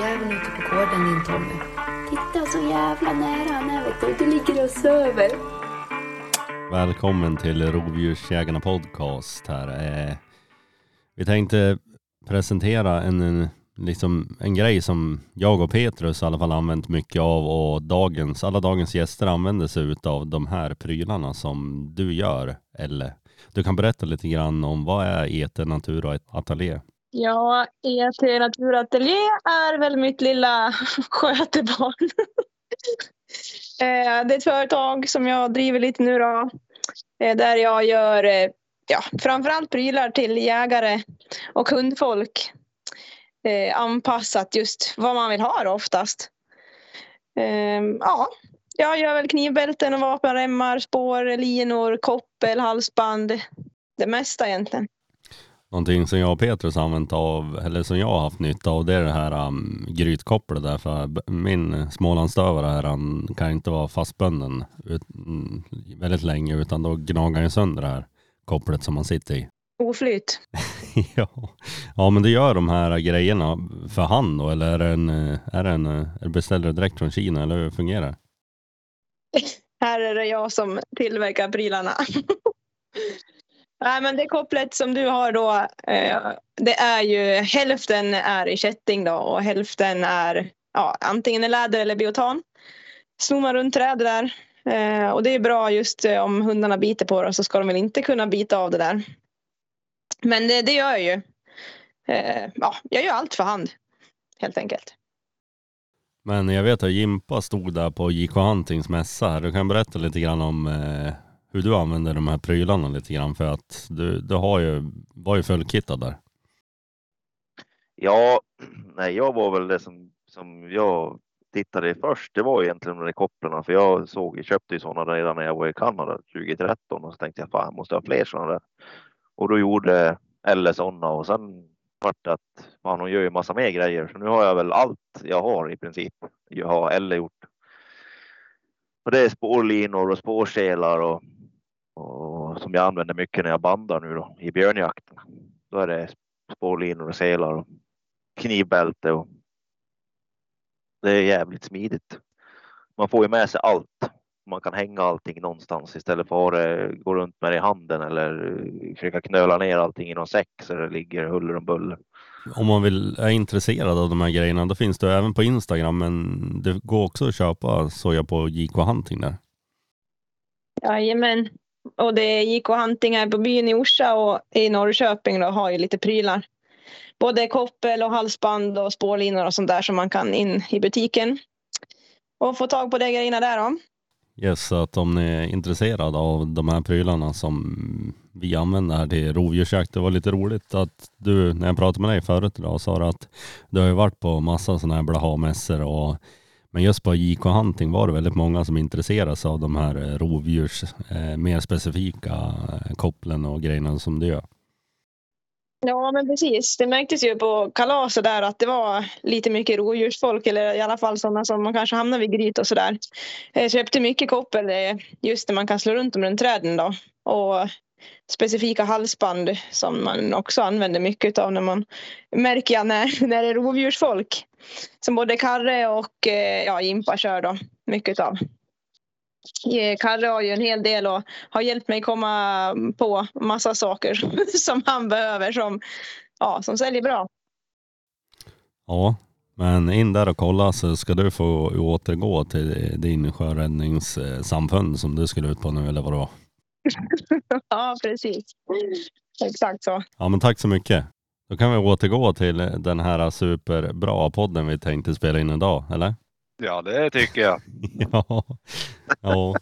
jäveln ute på gården din Tommy. Titta så jävla nära han är vet du. Du ligger och söver. Välkommen till Rovdjursjägarna podcast här. Eh, vi tänkte presentera en, en, liksom, en grej som jag och Petrus i alla fall använt mycket av och dagens, alla dagens gäster använder sig av de här prylarna som du gör. Eller du kan berätta lite grann om vad är Eter Natur och Ateljé? Ja, ET Naturateljé är väl mitt lilla skötebarn. Eh, det är ett företag som jag driver lite nu då. Eh, där jag gör eh, ja, framförallt prylar till jägare och hundfolk. Anpassat just vad man vill ha då oftast. Ja, jag gör väl knivbälten och vapenremmar, spår, linor, koppel, halsband. Det mesta egentligen. Någonting som jag och Petrus använt av, eller som jag har haft nytta av, det är det här um, grytkopplet där. För min smålandsstövare här, han kan inte vara fastbunden ut, mm, väldigt länge utan då gnagar han sönder det här kopplet som man sitter i. Oflyt. ja. ja, men du gör de här grejerna för hand då, eller är det en, är det en, beställer du direkt från Kina eller hur fungerar det? Här är det jag som tillverkar prylarna. Nej, men det kopplet som du har då, eh, det är ju hälften är i kätting då och hälften är ja, antingen i läder eller biotan. Snor man runt träd där. Eh, och det är bra just eh, om hundarna biter på det så ska de väl inte kunna bita av det där. Men det, det gör jag ju. Ja, jag gör allt för hand helt enkelt. Men jag vet att Jimpa stod där på JK Huntings mässa. Du kan berätta lite grann om hur du använder de här prylarna lite grann för att du, du har ju, var ju fullkittad där. Ja, nej, jag var väl det som, som jag tittade först. Det var egentligen de där kopplarna, för jag såg, köpte ju sådana redan när jag var i Kanada 2013 och så tänkte jag fan, jag måste ha fler sådana där. Och då gjorde eller sådana och sen vart det att man hon gör ju massa mer grejer. Så nu har jag väl allt jag har i princip. Jag har eller gjort. Och det är spårlinor och spårselar och, och som jag använder mycket när jag bandar nu då i björnjakten. Då är det spårlinor och selar och knivbälte och det är jävligt smidigt. Man får ju med sig allt. Man kan hänga allting någonstans istället för att gå runt med det i handen eller försöka knöla ner allting i någon säck så det ligger huller om buller. Om man vill, är intresserad av de här grejerna, då finns det även på Instagram, men det går också att köpa soja på JK Hunting där. Jajamän. Och det är JK Hunting här på byn i Orsa och i Norrköping då har ju lite prylar. Både koppel och halsband och spårlinor och sånt där som man kan in i butiken. Och få tag på de grejerna där då. Yes, så att om ni är intresserade av de här prylarna som vi använder här till rovdjursjakt. Det var lite roligt att du, när jag pratade med dig förut idag, sa du att du har ju varit på massa sådana här blahamässor och men just på JK Hunting var det väldigt många som intresserade sig av de här eh, rovdjurs, eh, mer specifika eh, kopplen och grejerna som du gör. Ja men precis. Det märktes ju på kalaset där att det var lite mycket rovdjursfolk eller i alla fall sådana som man kanske hamnar vid gryt och sådär. Eh, så jag köpte mycket koppel just när man kan slå runt dem runt träden då. Och specifika halsband som man också använder mycket av när man märker jag när, när det är rovdjursfolk. Som både Karre och eh, ja, Jimpa kör då mycket av. Eh, karre har ju en hel del och har hjälpt mig komma på massa saker som han behöver som, ja, som säljer bra. Ja, men in där och kolla så ska du få återgå till din sjöräddningssamfund som du skulle ut på nu eller vad det var. ja, precis. Exakt så. Ja men tack så mycket. Då kan vi återgå till den här superbra podden vi tänkte spela in idag, eller? Ja, det tycker jag. ja. ja.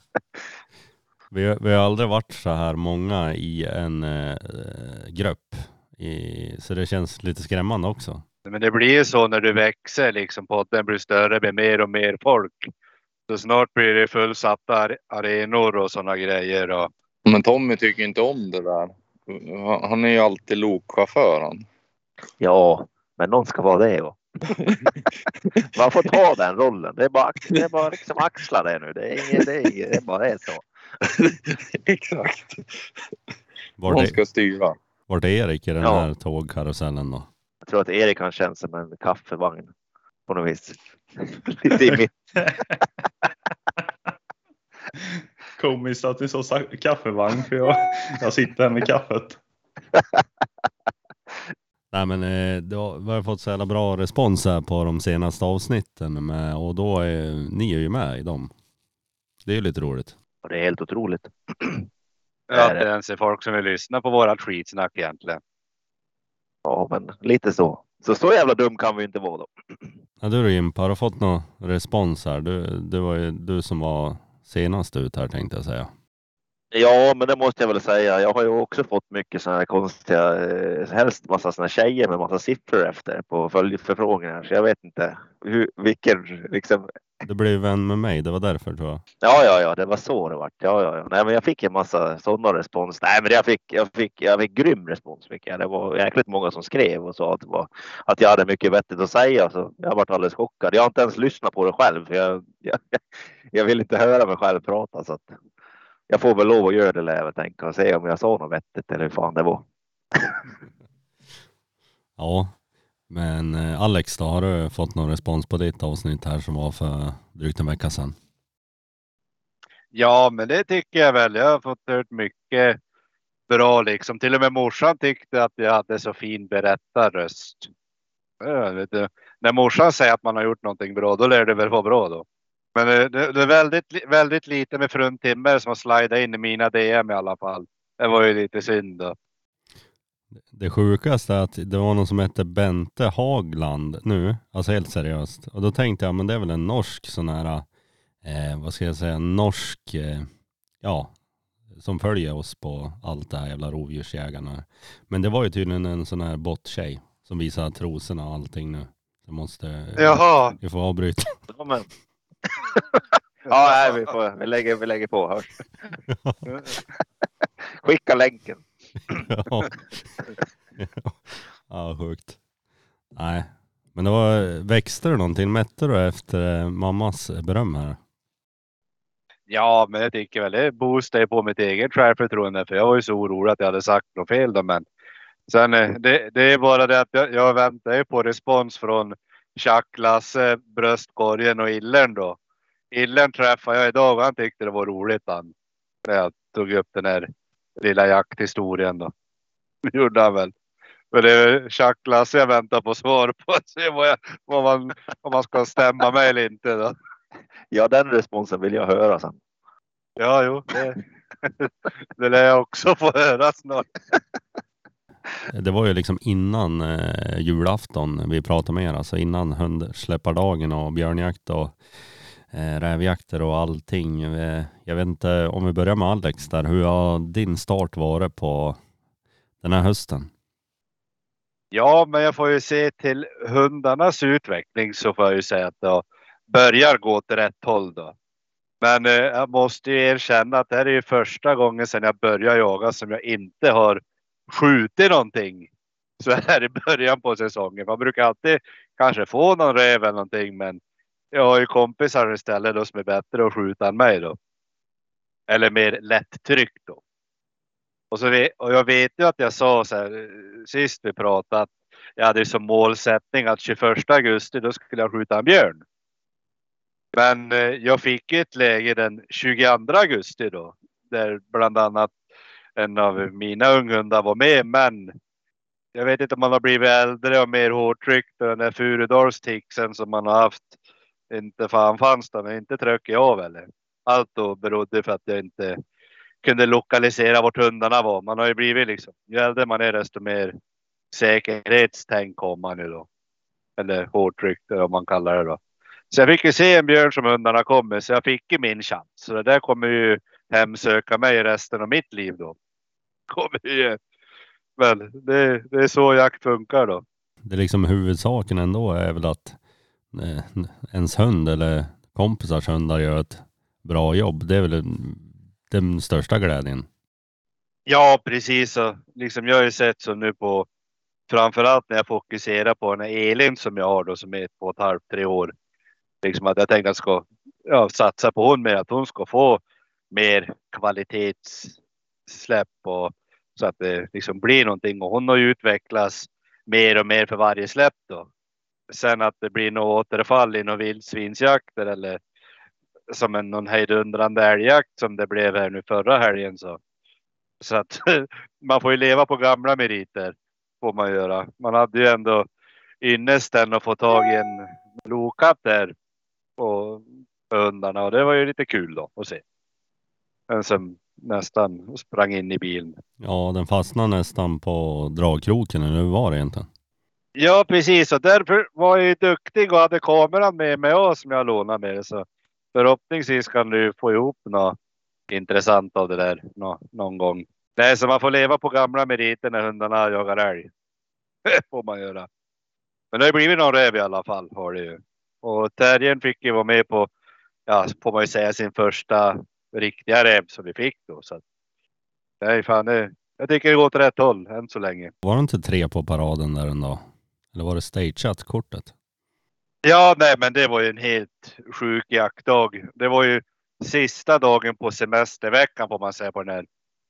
Vi, vi har aldrig varit så här många i en eh, grupp. I, så det känns lite skrämmande också. Men det blir ju så när du växer, liksom podden blir större med mer och mer folk. Så snart blir det fullsatta are- arenor och sådana grejer. Och, Men Tommy tycker inte om det där. Han- Han är ju alltid lokchaufför han. Ja, men någon ska vara det. Och. Man får ta den rollen. Det är bara, det är bara liksom axla det nu. Det är, inget, det är, inget, det bara är så. Exakt. Var Någon det, ska styra. var det Erik i den Ja. här tågkarusellen då? Jag tror att Erik kan känna som en kaffevagn. på något vis. Lite i mitt. Komiskt att vi så sa kaffevagn för jag, jag sitter här med kaffet. Nej men eh, då, vi har fått så jävla bra respons här på de senaste avsnitten med, och då är ni är ju med i dem. Det är ju lite roligt. Och det är helt otroligt. Ja, det ens är folk som vill lyssna på vårat skitsnack egentligen. Ja, men lite så. Så så jävla dum kan vi inte vara då. Ja, du då Jimpa, har du fått någon respons här? Du, det var ju du som var senast ut här tänkte jag säga. Ja, men det måste jag väl säga. Jag har ju också fått mycket sådana här konstiga, eh, helst massa sådana tjejer med massa siffror efter på följdförfrågningar. Så jag vet inte hur, vilken liksom. Du blev vän med mig, det var därför tror jag. Ja, ja, ja, det var så det vart. Ja, ja, ja. Nej, men jag fick en massa sådana respons. Nej, men jag fick, jag fick, jag fick grym respons. Fick jag. Det var jäkligt många som skrev och sa att, det var, att jag hade mycket vettigt att säga. Så jag varit alldeles chockad. Jag har inte ens lyssnat på det själv. För jag, jag, jag vill inte höra mig själv prata. Så jag får väl lov att göra det lär jag tänka och se om jag sa något vettigt eller hur fan det var. Ja, men eh, Alex då, har du fått någon respons på ditt avsnitt här som var för drygt en vecka sedan? Ja, men det tycker jag väl. Jag har fått hört mycket bra liksom. Till och med morsan tyckte att jag hade så fin berättarröst. Vet du. När morsan säger att man har gjort någonting bra, då lär det väl vara bra då. Men eh, det, det, är väldigt, väldigt lite med fruntimmer som har slidat in i mina DM i alla fall. Det var ju lite synd då. Det sjukaste är att det var någon som hette Bente Hagland nu, alltså helt seriöst. Och då tänkte jag, men det är väl en norsk sån här, eh, vad ska jag säga, norsk, eh, ja, som följer oss på allt det här jävla rovdjursjägarna. Men det var ju tydligen en sån här bottjej som visar trosorna och allting nu. Jag måste, Jaha, vi får avbryta. Ja, men. ja, nej, vi, får, vi, lägger, vi lägger på. Hörs. Skicka länken ja. ja, sjukt. Nej, men det var, växte du någonting? Mätte du efter eh, mammas beröm här? Ja, men jag tycker väl det boostar på mitt eget självförtroende för jag var ju så orolig att jag hade sagt något fel då. Men sen eh, det, det är bara det att jag, jag väntar ju på respons från Jack, Lasse, eh, bröstkorgen och Illern då. Illern träffade jag idag och han tyckte det var roligt han. När jag tog upp den här lilla jakthistorien då. Det gjorde han väl. Men det är Chuck, Lasse jag väntar på svar på. Se vad, jag, vad man, om man ska stämma mig eller inte då. Ja, den responsen vill jag höra sen. Ja, jo. Det, det lär jag också få höra snart. Det var ju liksom innan eh, julafton vi pratade med er, alltså innan hundsläppardagen och björnjakt och Eh, rävjakter och allting. Jag vet inte om vi börjar med Alex där, hur har din start varit på den här hösten? Ja, men jag får ju se till hundarnas utveckling så får jag ju säga att det börjar gå åt rätt håll då. Men eh, jag måste ju erkänna att det här är ju första gången sedan jag började jaga som jag inte har skjutit någonting. Så här i början på säsongen. Man brukar alltid kanske få någon räv eller någonting, men jag har ju kompisar istället då som är bättre att skjuta än mig då. Eller mer lättryckt då. Och, så vi, och jag vet ju att jag sa så här eh, sist vi pratade att jag hade som målsättning att 21 augusti då skulle jag skjuta en björn. Men eh, jag fick ett läge den 22 augusti då. Där bland annat en av mina unghundar var med. Men jag vet inte om man har blivit äldre och mer hårdtryckt. Och den där Furudalstixen som man har haft. Inte fan fanns den och inte tröck jag av eller. Allt då berodde för att jag inte kunde lokalisera vart hundarna var. Man har ju blivit liksom, ju äldre man är desto mer säkerhetstänk har man ju då. Eller hårdtryckt om man kallar det då. Så jag fick ju se en björn som hundarna kom med så jag fick ju min chans. Så det där kommer ju hemsöka mig resten av mitt liv då. Kommer ju. Men det, det är så jakt funkar då. Det är liksom huvudsaken ändå är väl att Eh, ens hund eller kompisars hundar gör ett bra jobb. Det är väl den största glädjen. Ja, precis. Och liksom jag har ju sett så nu på framförallt när jag fokuserar på den här Elin som jag har då som är två och ett halvt, tre år. Liksom att jag tänkte att jag ska ja, satsa på hon med att hon ska få mer kvalitetssläpp och så att det liksom blir någonting. Och hon har ju utvecklats mer och mer för varje släpp då sen att det blir något återfall i några vildsvinsjakter eller som en någon hejdundrande älgjakt som det blev här nu förra helgen så. Så att man får ju leva på gamla meriter får man göra. Man hade ju ändå ynnesten att få tag i en lokatt där på hundarna och det var ju lite kul då att se. En som nästan sprang in i bilen. Ja, den fastnade nästan på dragkroken, eller hur var det egentligen? Ja, precis. Och därför var jag ju duktig och hade kameran med mig och som jag lånade med. Så förhoppningsvis kan du få ihop något intressant av det där nå, någon gång. Nej, så man får leva på gamla meriter när hundarna jagar älg. Det får man göra. Men det har blivit någon räv i alla fall har det ju. Och terriern fick ju vara med på, ja, får man ju säga sin första riktiga räv som vi fick då. Så att, nej, fan det, jag tycker det går åt rätt håll än så länge. Var det inte tre på paraden där ändå? Eller var det stageat kortet? Ja, nej, men det var ju en helt sjuk jaktdag. Det var ju sista dagen på semesterveckan får man säga på den här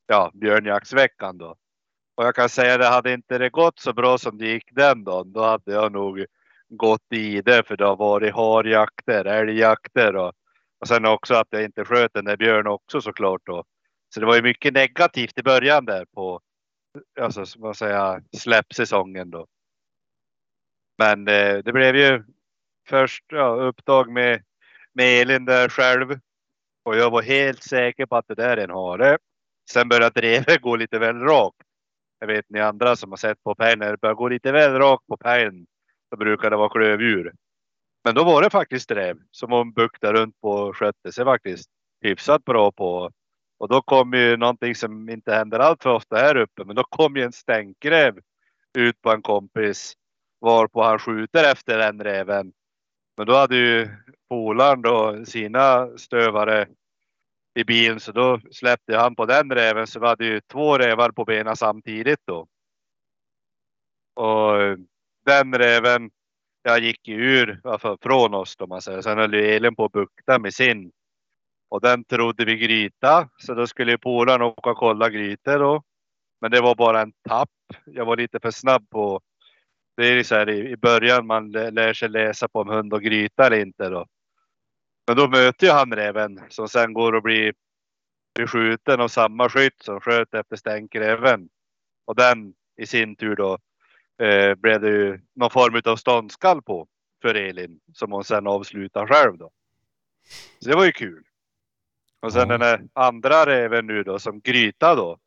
ja, björnjaktsveckan då. Och jag kan säga det hade inte det gått så bra som det gick den dagen, då hade jag nog gått i det för det har varit harjakter, älgjakter och, och sen också att jag inte sköt den där björnen också såklart då. Så det var ju mycket negativt i början där på, alltså vad säger jag, släppsäsongen då. Men eh, det blev ju först ja, upptag med, med Elin där själv. Och jag var helt säker på att det där är en hare. Sen började drevet gå lite väl rakt. Jag vet ni andra som har sett på pejlen, när det börjar gå lite väl rakt på pejlen. Då brukar det vara klövdjur. Men då var det faktiskt drev som hon buktade runt på och skötte sig faktiskt hyfsat bra på. Och då kom ju någonting som inte händer allt för ofta här uppe. Men då kom ju en stänkräv ut på en kompis varpå han skjuter efter den räven. Men då hade ju polaren då sina stövare i bilen så då släppte han på den räven så vi hade ju två rävar på benen samtidigt då. Och eh, den räven, jag gick ju ur från oss då man säger. Sen höll ju Elin på att bukta med sin. Och den trodde vi gryta så då skulle ju polaren åka och kolla grytor då. Men det var bara en tapp. Jag var lite för snabb på det är så här i början man lär sig läsa på om hund och gryta eller inte då. Men då möter ju han räven som sen går och blir beskjuten av samma skytt som sköt efter stänkräven. Och den i sin tur då eh, blev det ju någon form av ståndskall på för Elin som hon sen avslutar själv då. Så det var ju kul. Och sen Ja. den andra räven nu då som gryta då.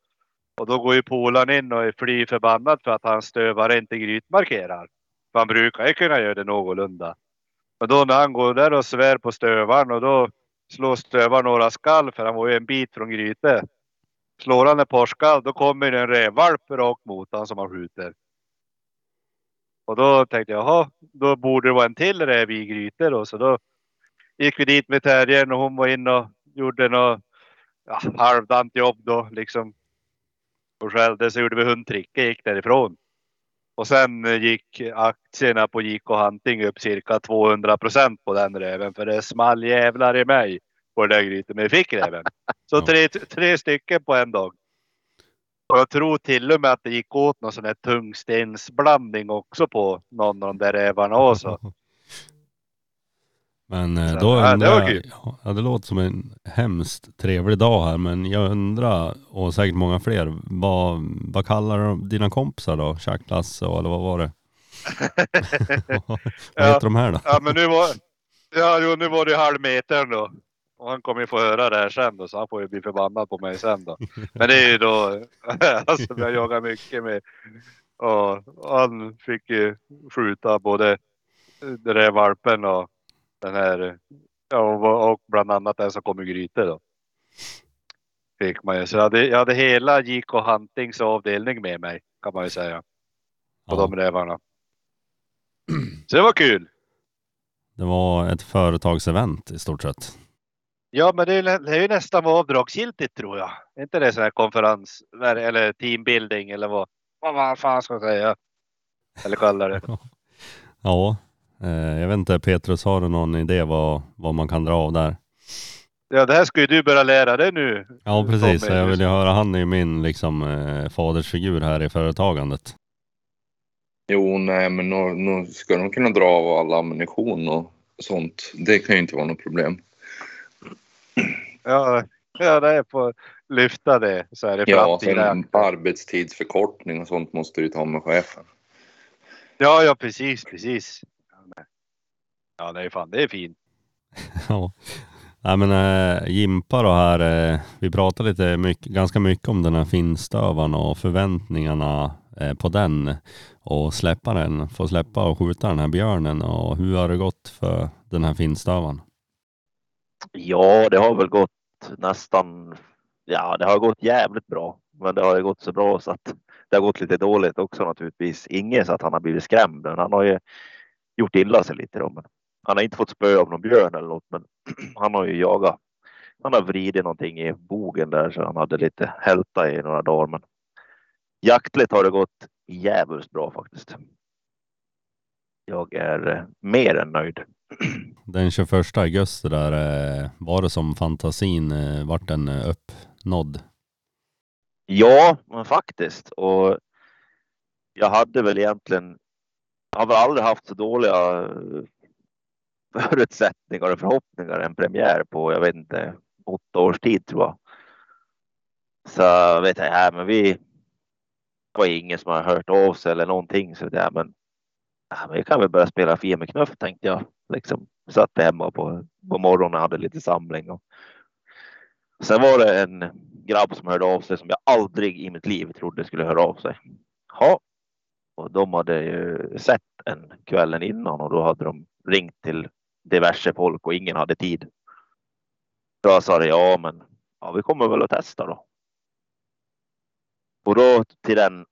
Och då går ju polaren in och är fly förbannad för att hans stövare inte grytmarkerar. För han brukar ju kunna göra det någorlunda. Men då när han går där och svär på stövaren och då slår stövaren några skall för han var ju en bit från gryte. Slår han ett par skall då kommer det en rävvalp rakt mot honom som han skjuter. Och då tänkte jag, jaha, då borde det vara en till räv i gryte då. Så då gick vi dit med terriern och hon var in och gjorde något ja, halvdant jobb då liksom. Och skällde så gjorde vi hundtricket gick därifrån. Och sen eh, gick aktierna på JK Hunting upp cirka 200 procent på den räven. För det small jävlar i mig på det där grytet. Men vi fick räven. Så tre, tre stycken på en dag. Och jag tror till och med att det gick åt någon sån här tungstensblandning också på någon av de där rävarna också. Men eh, då ja, det var kul. ja, det låter som en hemskt trevlig dag här men jag undrar, och säkert många fler, vad, vad kallar de dina kompisar då? Tjack-Lasse och- eller vad var det? vad Ja. heter de här då? Ja men nu var, ja, jo, nu var det halvmetern då. Och han kommer ju få höra det här sen då, så han får ju bli förbannad på mig sen då. Men det är ju då, alltså jag jagar mycket med. Och han fick ju skjuta både den där valpen och den här, ja och, bland annat den som kom i gryte då. Fick man ju. Så jag hade, jag hade hela JK Huntings avdelning med mig kan man ju säga. På Ja, de rävarna. Så det var kul. det var ett företagsevent i stort sett. Ja, men det är, det är ju nästan avdragsgiltigt tror jag. Är inte det sån här konferens eller teambuilding eller vad, vad, fan ska jag säga? Eller kalla det. Ja, jag vet inte Petrus, har du någon idé vad, vad man kan dra av där? Ja, det här ska ju du börja lära dig nu. Ja precis, Tommy. jag vill ju höra, han är ju min liksom eh, fadersfigur här i företagandet. Jo, nej, men nu, nu ska de kunna dra av all ammunition och sånt. Det kan ju inte vara något problem. Ja, ja det är på lyfta det så är det Ja, sen arbetstidsförkortning och sånt måste du ta med chefen. Ja, ja, precis, precis. Ja, det är fan, det är fint. Ja. Nej men äh, Jimpa då här, eh, vi pratade lite mycket, ganska mycket om den här finstövaren och förväntningarna eh, på den och släppa den, få släppa och skjuta den här björnen och hur har det gått för den här finstövaren? Ja, det har väl gått nästan. Ja, det har gått jävligt bra, men det har ju gått så bra så att det har gått lite dåligt också naturligtvis. Ingen så att han har blivit skrämd, men han har ju gjort illa sig lite då. Men han har inte fått spö av någon björn eller något, men han har ju jagat. Han har vridit någonting i bogen där så han hade lite hälta i några dagar. Men jaktligt har det gått jävligt bra faktiskt. Jag är eh, mer än nöjd. Den 21 augusti där eh, var det som fantasin eh, vart den uppnådd. Ja, men faktiskt. Och jag hade väl egentligen. Jag har väl aldrig haft så dåliga förutsättningar och förhoppningar en premiär på, jag vet inte, åtta års tid tror jag. Så vet jag, ja, men vi. Det var ingen som har hört av sig eller någonting så det, men. Ja, men vi kan väl börja spela Fia med knuff tänkte jag. Liksom satt hemma på, på morgonen och hade lite samling. Och. Sen var det en grabb som hörde av sig som jag aldrig i mitt liv trodde skulle höra av sig. Ja, och de hade ju sett en kvällen innan och då hade de ringt till diverse folk och ingen hade tid. Då jag sa det, ja men ja, vi kommer väl att testa då. Och då till den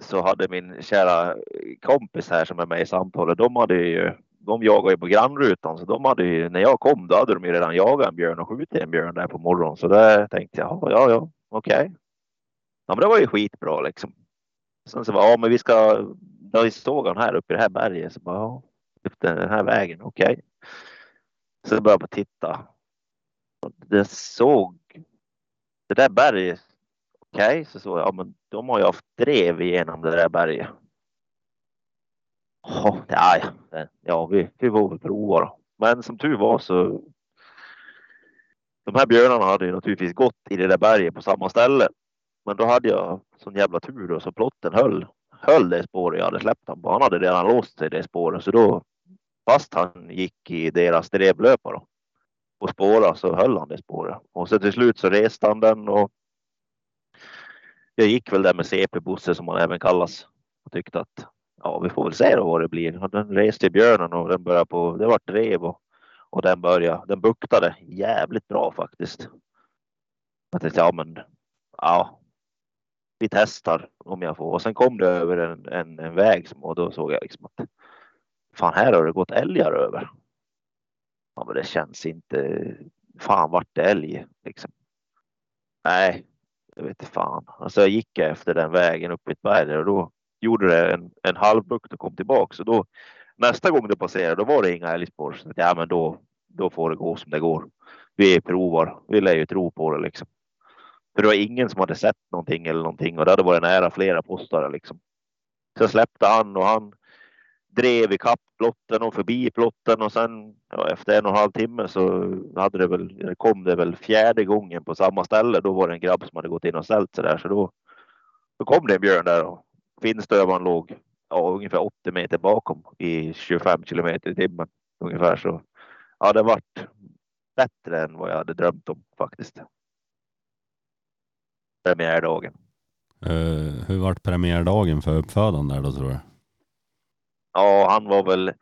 så hade min kära kompis här som är med i samtalet, de hade ju, de jagar ju på grannrutan så de hade ju, när jag kom då hade de ju redan jagat en björn och skjutit en björn där på morgonen. Så där tänkte jag, ja, ja, ja okej. Ja, men det var ju skitbra liksom. Sen så var ja, men vi ska, jag såg han här uppe i det här berget, så bara, ja, den här vägen, okej. Så började jag titta. Och Det såg, det där berget, okej, så såg jag, ja men de har ju haft drev igenom det där berget. Ja, ja, ja, ja vi, vi får väl prova då. Men som tur var så. De här björnarna hade ju naturligtvis gått i det där berget på samma ställe. Men då hade jag sån jävla tur då så plotten höll, höll det spåret jag hade släppt honom på. Han hade redan låst sig i det spåret så då fast han gick i deras drevlöpa då och spåra så alltså, höll han det spåret och så till slut så reste han den och. Jag gick väl där med CP-Bosse som han även kallas och tyckte att ja, vi får väl se då vad det blir. Och Den reste i björnen och den började på. Det var drev och, och den började. Den buktade jävligt bra faktiskt. Jag tänkte ja, men ja. Vi testar om jag får och sen kom det över en, en, en väg som, och då såg jag liksom att fan här har det gått älgar över. Ja, men det känns inte. Fan vart det älg liksom. Nej, jag vet inte fan. Alltså jag gick efter den vägen upp i ett berg och då gjorde det en, en halvbukt och kom tillbaka. Så då nästa gång det passerade, då var det inga älgspår. Så ja, men då, då får det gå som det går. Vi provar. Vi lär ju tro på det liksom. För det var ingen som hade sett någonting eller någonting och det hade varit nära flera postare liksom. Så jag släppte han och han drev i kapp plotten och förbi plotten och sen ja, efter en och en halv timme så hade det väl, kom det väl fjärde gången på samma ställe. Då var det en grabb som hade gått in och ställt sig där så då, då kom det en björn där och finnstövaren låg ja, ungefär 80 meter bakom i 25 kilometer i timmen ungefär så. Ja, det vart bättre än vad jag hade drömt om faktiskt. Premiärdagen. Uh, hur vart premiärdagen för uppfödaren där då tror du? Ja, han var väl.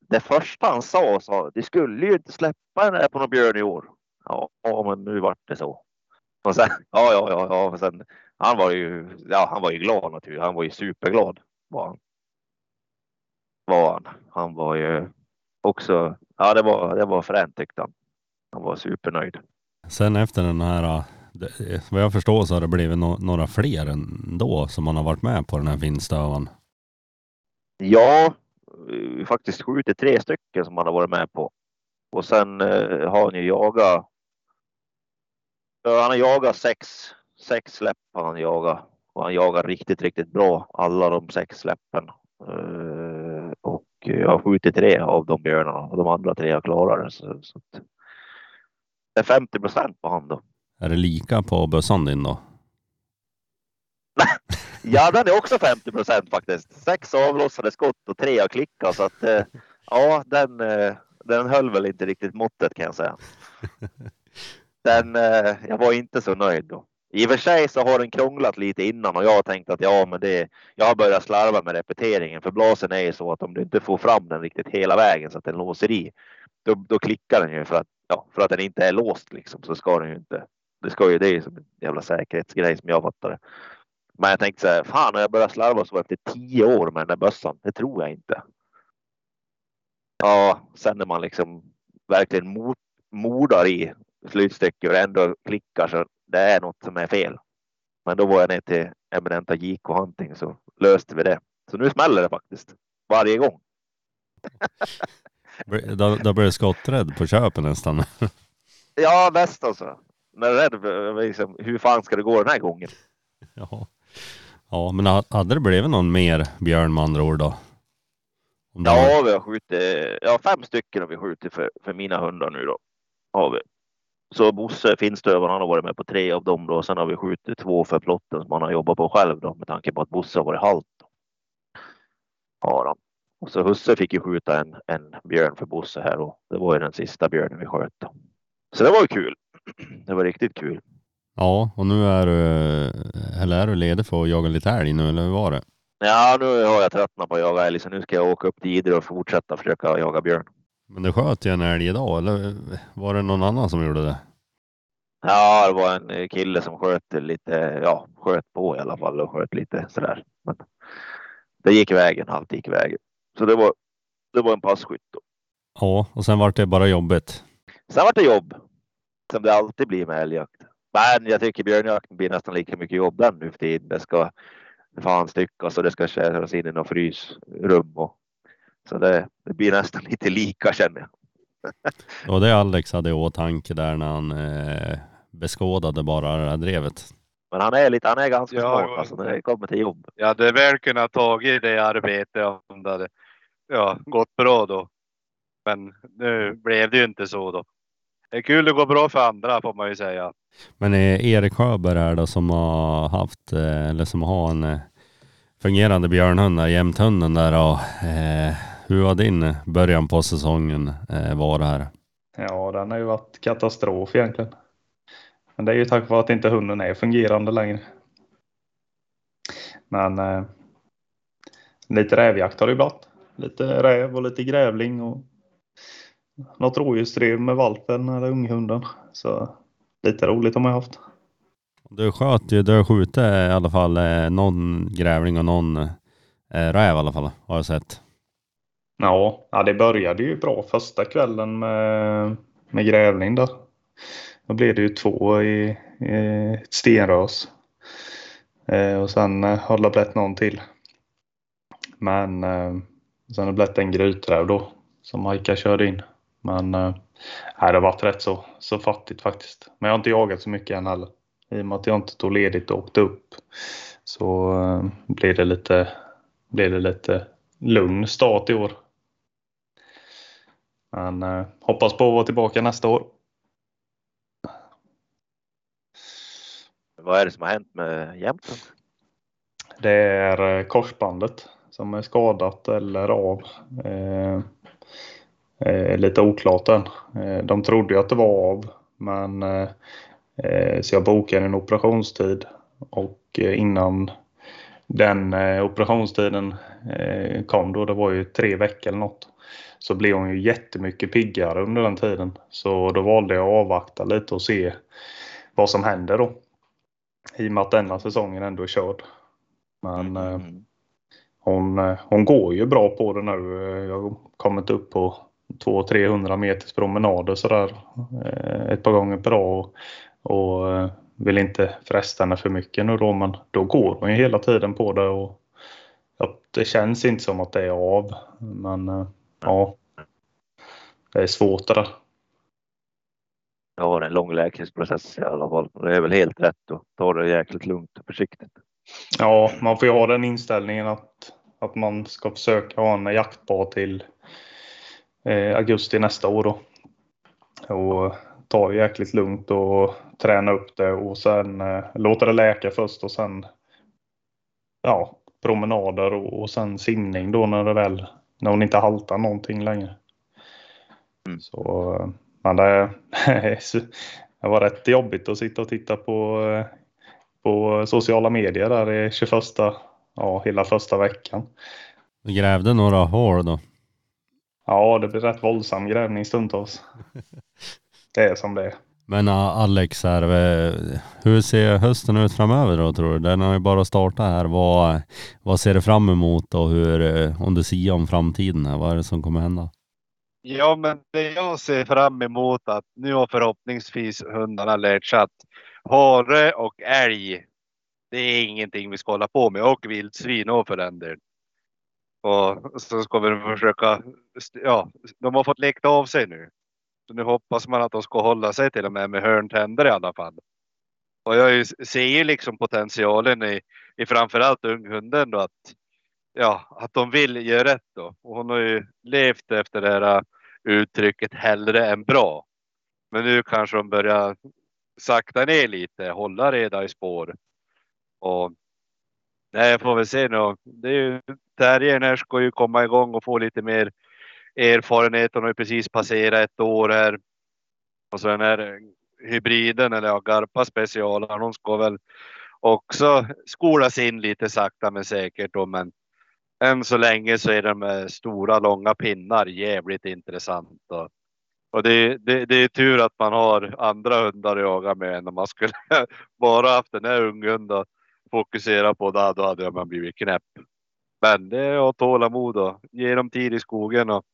Det första han sa sa de skulle ju inte släppa den här på någon björn i år. Ja, men nu vart det så. Och sen, ja, ja, ja, ja, och sen han var ju, ja, han var ju glad naturligtvis. Han var ju superglad var han. Var han. Han var ju också, ja, det var, det var fränt tyckte han. Han var supernöjd. Sen efter den här, det, vad jag förstår så har det blivit no några fler ändå som man har varit med på den här vindstövan. Ja, vi faktiskt skjutit tre stycken som han har varit med på. Och sen eh, har han ju jagat. Ja, han har jagat sex, sex släpp har han jagat. Och han jagar riktigt, riktigt bra alla de sex släppen. Eh, och jag har skjutit tre av de björnarna och de andra tre har klarat det. Så, så det är 50 procent på han då. Är det lika på bössan din då? Ja, den är också 50 procent faktiskt. Sex avlossade skott och tre har klickat så att eh, ja, den, eh, den höll väl inte riktigt måttet kan jag säga. Den, eh, jag var inte så nöjd då. I och för sig så har den krånglat lite innan och jag har tänkt att ja, men det, jag har börjat slarva med repeteringen för blasen är ju så att om du inte får fram den riktigt hela vägen så att den låser i, då, då klickar den ju för att, ja, för att den inte är låst liksom så ska den ju inte. Det ska ju, det är ju som en jävla säkerhetsgrej som jag fattar det. Men jag tänkte så här, fan har jag börjat slarva så efter tio år med den där bössan? Det tror jag inte. Ja, sen när man liksom verkligen mot, mordar i slutstycket och ändå klickar så det är något som är fel. Men då var jag ner till eminenta JK Hunting så löste vi det. Så nu smäller det faktiskt varje gång. Då, då blir du skotträdd på köpet nästan. Ja, nästan alltså. Men jag är rädd liksom, hur fan ska det gå den här gången? ja. Ja, men ha- hade det blivit någon mer björn med andra ord då? Om Ja, vi har skjutit, ja fem stycken har vi skjutit för, för mina hundar nu då. Har vi. Så Bosse Finnstövaren han har varit med på tre av dem då. Sen har vi skjutit två för plotten som han har jobbat på själv då med tanke på att Bosse har varit halt. Då. Har han. Och så husse fick ju skjuta en, en björn för Bosse här och det var ju den sista björnen vi sköt. Då. Så det var ju kul. Det var riktigt kul. Ja, och nu är du, eller är du ledig för att jaga lite älg nu eller hur var det? Ja, nu har jag tröttnat på att jaga älg så nu ska jag åka upp till Idre och fortsätta försöka jaga björn. Men du sköt ju en älg idag eller var det någon annan som gjorde det? Ja, det var en kille som sköt lite, ja, sköt på i alla fall och sköt lite sådär. Men det gick vägen, allt gick vägen. Så det var, det var en passkytt. Då. Ja, och sen vart det bara jobbigt. Sen var det jobb, som det alltid blir med älgjakt. Men jag tycker björnjakten blir nästan lika mycket jobb den nu för tiden. Det ska fan styckas och det ska köras in i något frysrum. Och, så det, det blir nästan lite lika känner jag. Det var det Alex hade i åtanke där när han eh, beskådade bara det här drevet. Men han är lite, han är ganska Ja, smart alltså när det kommer till jobb. Jag hade väl kunnat tagit det arbetet om det hade ja, gått bra då. Men nu blev det ju inte så då. Det är kul att gå bra för andra får man ju säga. Men Erik Sjöberg här då som har haft, eh, eller som har en eh, fungerande björnhund där, jämthunden där och eh, hur har din början på säsongen eh, varit här? Ja, den har ju varit katastrof egentligen. Men det är ju tack vare att inte hunden är fungerande längre. Men eh, lite rävjakt har det ju blivit. Lite räv och lite grävling och något rådjursdrev med valpen eller unghunden. Så lite roligt har man haft. Du sköt ju, du har skjutit i alla fall eh, någon grävling och någon eh, räv i alla fall har jag sett. Ja, ja, det började ju bra första kvällen med, med grävling där. Då blev det ju två i, i ett stenrös. Eh, och sen eh, har det blivit någon till. Men eh, sen har det blivit en gryträv då som Majka körde in. Men eh, det har varit rätt så, så fattigt faktiskt. Men jag har inte jagat så mycket än heller. I och med att jag inte tog ledigt och åkte upp så eh, blir det lite, blir det lite lugn start i år. Men eh, hoppas på att vara tillbaka nästa år. Vad är det som har hänt med jämten? Det är eh, korsbandet som är skadat eller av. Eh, eh, lite oklart än. Eh, de trodde ju att det var av men eh, eh, så jag bokade en operationstid och eh, innan den eh, operationstiden kom då, det var ju tre veckor eller något, så blev hon ju jättemycket piggare under den tiden. Så då valde jag att avvakta lite och se vad som händer då. I och med att denna säsongen ändå är körd. Men Mm. hon, hon går ju bra på det nu. Jag har kommit upp på 200-300 meters promenader sådär eh, ett par gånger per dag. Och, och eh, vill inte fresta henne för mycket nu då men då går hon ju hela tiden på det. Och, ja, det känns inte som att det är av. Men eh, ja, det är svårt det där. Jag har en lång läkningsprocess i alla fall. Det är väl helt rätt att ta det jäkligt lugnt och försiktigt. Ja, man får ju ha den inställningen att, att man ska försöka ha en jaktbar till eh, augusti nästa år då. Och ta det jäkligt lugnt och träna upp det och sen eh, låta det läka först och sen ja, promenader och, och sen simning då när det väl när hon inte haltar någonting längre. Mm. Så, eh, men det, det var rätt jobbigt att sitta och titta på, eh, på sociala medier där i 21, ja hela första veckan. Du grävde några hål då? Ja, det blir rätt våldsam grävning stundtals. Det är som det är. Men uh, Alex, här, eh, hur ser hösten ut framöver då tror du? Den har ju bara startat här. Vad, vad ser du fram emot och hur, om du ser om framtiden här, vad är det som kommer hända? Ja, men det jag ser fram emot att nu har förhoppningsvis hundarna lärt sig att hare och älg, det är ingenting vi ska hålla på med och vildsvin och för den delen. Och så ska vi försöka, ja, de har fått lekt av sig nu. Så nu hoppas man att de ska hålla sig till och med med hörntänder i alla fall. Och jag ser ju liksom potentialen i, i framförallt unghunden då att, ja, att de vill göra rätt då. Och hon har ju levt efter det här uttrycket hellre än bra. Men nu kanske de börjar sakta ner lite, hålla reda i spår. Och nej, jag får väl se nu. Det är ju, terriern här ska ju komma igång och få lite mer erfarenhet. Hon har ju precis passerat ett år här. Och så den här hybriden eller ja, Garpa specialen. Hon ska väl också skolas in lite sakta men säkert då. Men än så länge så är de med stora långa pinnar jävligt intressant. Och, och det, det, det är tur att man har andra hundar att jaga med än om man skulle bara haft den här unghunden fokusera på. Då, då hade man blivit knäpp. Men det är att tålamod och ge dem tid i skogen. Och,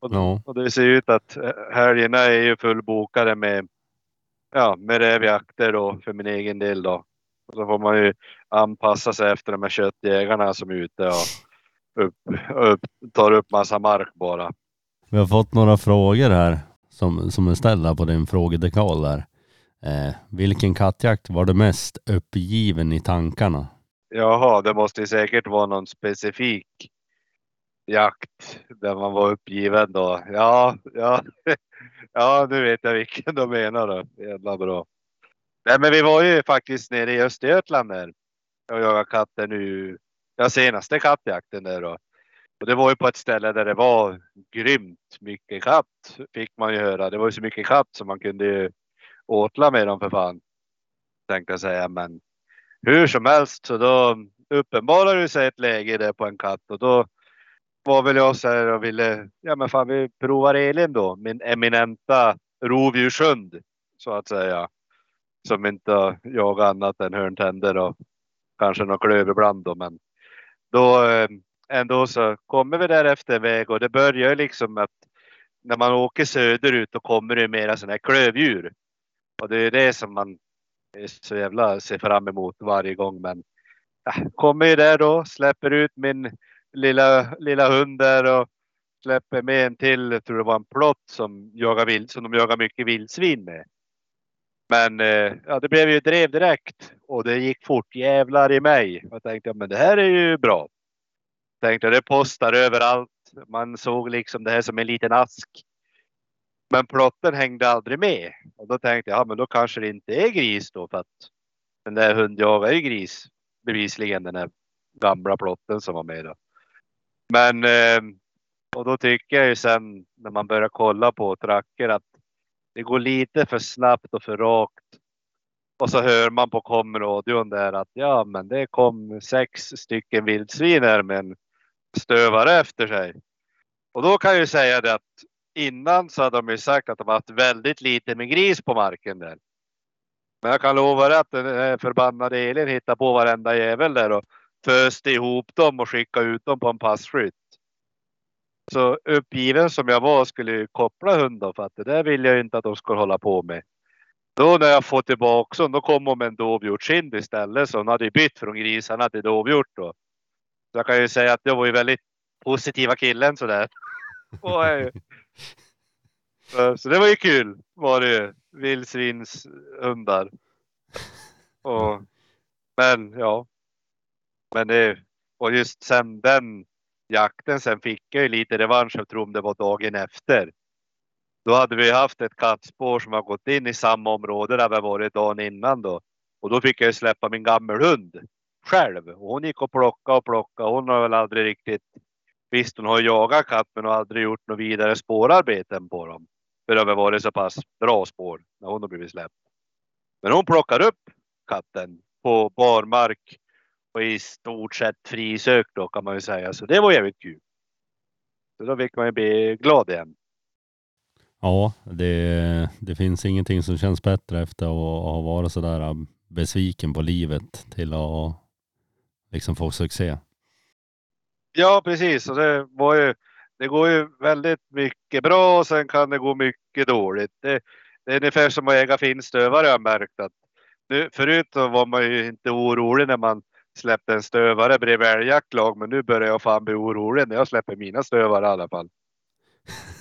och, Ja. och det ser ut att helgerna är ju fullbokade med, ja, med rävjakter då för min egen del då. Och så får man ju anpassa sig efter de här köttjägarna som är ute och upp, upp, tar upp massa mark bara. Vi har fått några frågor här som, som är ställda på din frågedekal där. Eh, vilken kattjakt var du mest uppgiven i tankarna? Jaha, det måste ju säkert vara någon specifik jakt där man var uppgiven då. Ja, ja, ja, nu vet jag vilken de menar då. Jävla bra. Nej, men vi var ju faktiskt nere i Östergötland där och jagade katter nu. Ja, senaste kattjakten där då. Och det var ju på ett ställe där det var grymt mycket katt fick man ju höra. Det var ju så mycket katt som man kunde ju åtla med dem för fan. Tänkte jag säga, men hur som helst så då uppenbarade det sig ett läge där på en katt och då var väl jag så här och ville, ja men fan vi provar Elin då, min eminenta rovdjurshund så att säga. Som inte jagar annat än hörntänder och kanske något klöv ibland då men då eh, ändå så kommer vi därefter väg och det börjar ju liksom att när man åker söderut då kommer det mera sådana här klövdjur. Och det är det som man så jävla ser fram emot varje gång men ja, kommer ju där då, släpper ut min lilla, lilla hund där och släpper med en till, jag tror det var en plott som, jagar vild, som de jagar mycket vildsvin med. Men eh, ja, det blev ju drev direkt och det gick fort jävlar i mig. Jag tänkte, ja, men det här är ju bra. Tänkte det postar överallt. Man såg liksom det här som en liten ask. Men plotten hängde aldrig med. Och då tänkte jag, ja men då kanske det inte är gris då för att den där hundjagaren är ju gris. Bevisligen den där gamla plotten som var med då. Men eh, och då tycker jag ju sen när man börjar kolla på tracker att det går lite för snabbt och för rakt. Och så hör man på komradion där att ja, men det kom sex stycken vildsvin här med en stövare efter sig. Och då kan jag ju säga det att innan så hade de ju sagt att de haft väldigt lite med gris på marken där. Men jag kan lova dig att den förbannade Elin hittar på varenda jävel där och föste ihop dem och skickade ut dem på en passflytt. Så uppgiven som jag var skulle jag koppla hunden för att det där vill jag inte att de skulle hålla på med. Då när jag får tillbaka dem, då kom hon med en dovhjortskind istället. Så hon hade bytt från grisarna till dovhjort då. Så jag kan ju säga att jag var ju väldigt positiva killen sådär. Och, så- det var ju kul var det. Vildsvinshundar. Och Men ja. Men det, och just sen den jakten sen fick jag ju lite revansch. Jag tror det var dagen efter. Då hade vi haft ett kattspår som har gått in i samma område där vi varit dagen innan då. Och då fick jag ju släppa min gammelhund själv. Och hon gick och plockade och plockade. Hon har väl aldrig riktigt, visst hon har jagat katt men har aldrig gjort något vidare spårarbeten på dem. För det har väl varit så pass bra spår när hon har blivit släppt. Men hon plockar upp katten på barmark och i stort sett frisök då kan man ju säga. Så det var jävligt kul. Så då fick man ju bli glad igen. Ja, det, det finns ingenting som känns bättre efter att ha varit sådär besviken på livet till att liksom få succé. Ja, precis. Och det, var ju, det går ju väldigt mycket bra och sen kan det gå mycket dåligt. Det, det är ungefär som att äga finstövare har jag märkt. Att nu, förut var man ju inte orolig när man släppte en stövare bredvid älgjaktlag, men nu börjar jag fan bli orolig när jag släpper mina stövare i alla fall.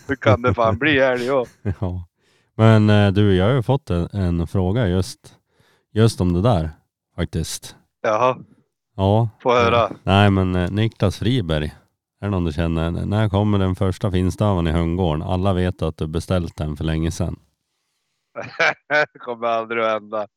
Hur kan det fan bli älg? Ja. Men eh, du, jag har ju fått en, en fråga just, just om det där faktiskt. Jaha, Ja. få höra. Nej men eh, Niklas Friberg, är det någon du känner? När kommer den första finstövaren i hundgården? Alla vet att du beställt den för länge sedan. det kommer aldrig att hända.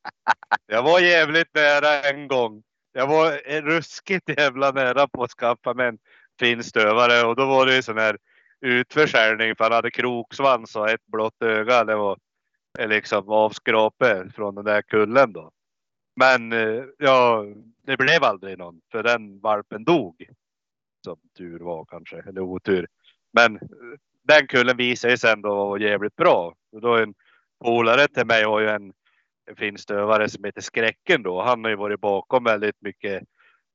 Jag var jävligt nära en gång. Jag var ruskigt jävla nära på att skaffa mig en fin stövare och då var det ju sån här utförsäljning för han hade kroksvans och ett blått öga. Det var eh, liksom avskrape från den där kullen då. Men eh, ja, det blev aldrig någon för den valpen dog. Som tur var kanske, eller otur. Men eh, den kullen visade sig ändå vara jävligt bra. Då en polare till mig har ju en, en finstövare som heter Skräcken då. Han har ju varit bakom väldigt mycket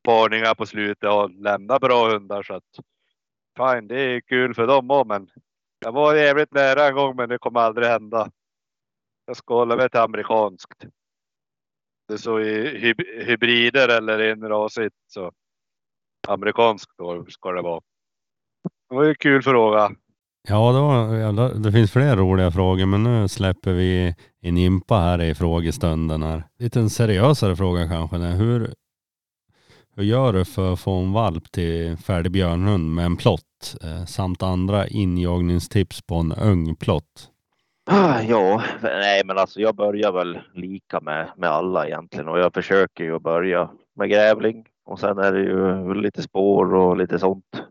parningar på slutet och lämnat bra hundar så att fine, det är kul för dem också. Men jag var jävligt nära en gång, men det kommer aldrig hända. Jag ska hålla mig till amerikanskt. Det så i hybrider eller enrasigt så amerikanskt då ska det vara. Det var ju en kul fråga. Ja, det, var, det finns fler roliga frågor men nu släpper vi en impa här i frågestunden här. Lite en seriösare fråga kanske. Hur, hur gör du för att få en valp till färdig björnhund med en plott eh, samt andra injagningstips på en ung plott? Ah, ja, nej men alltså jag börjar väl lika med, med alla egentligen och jag försöker ju att börja med grävling och sen är det ju lite spår och lite sånt.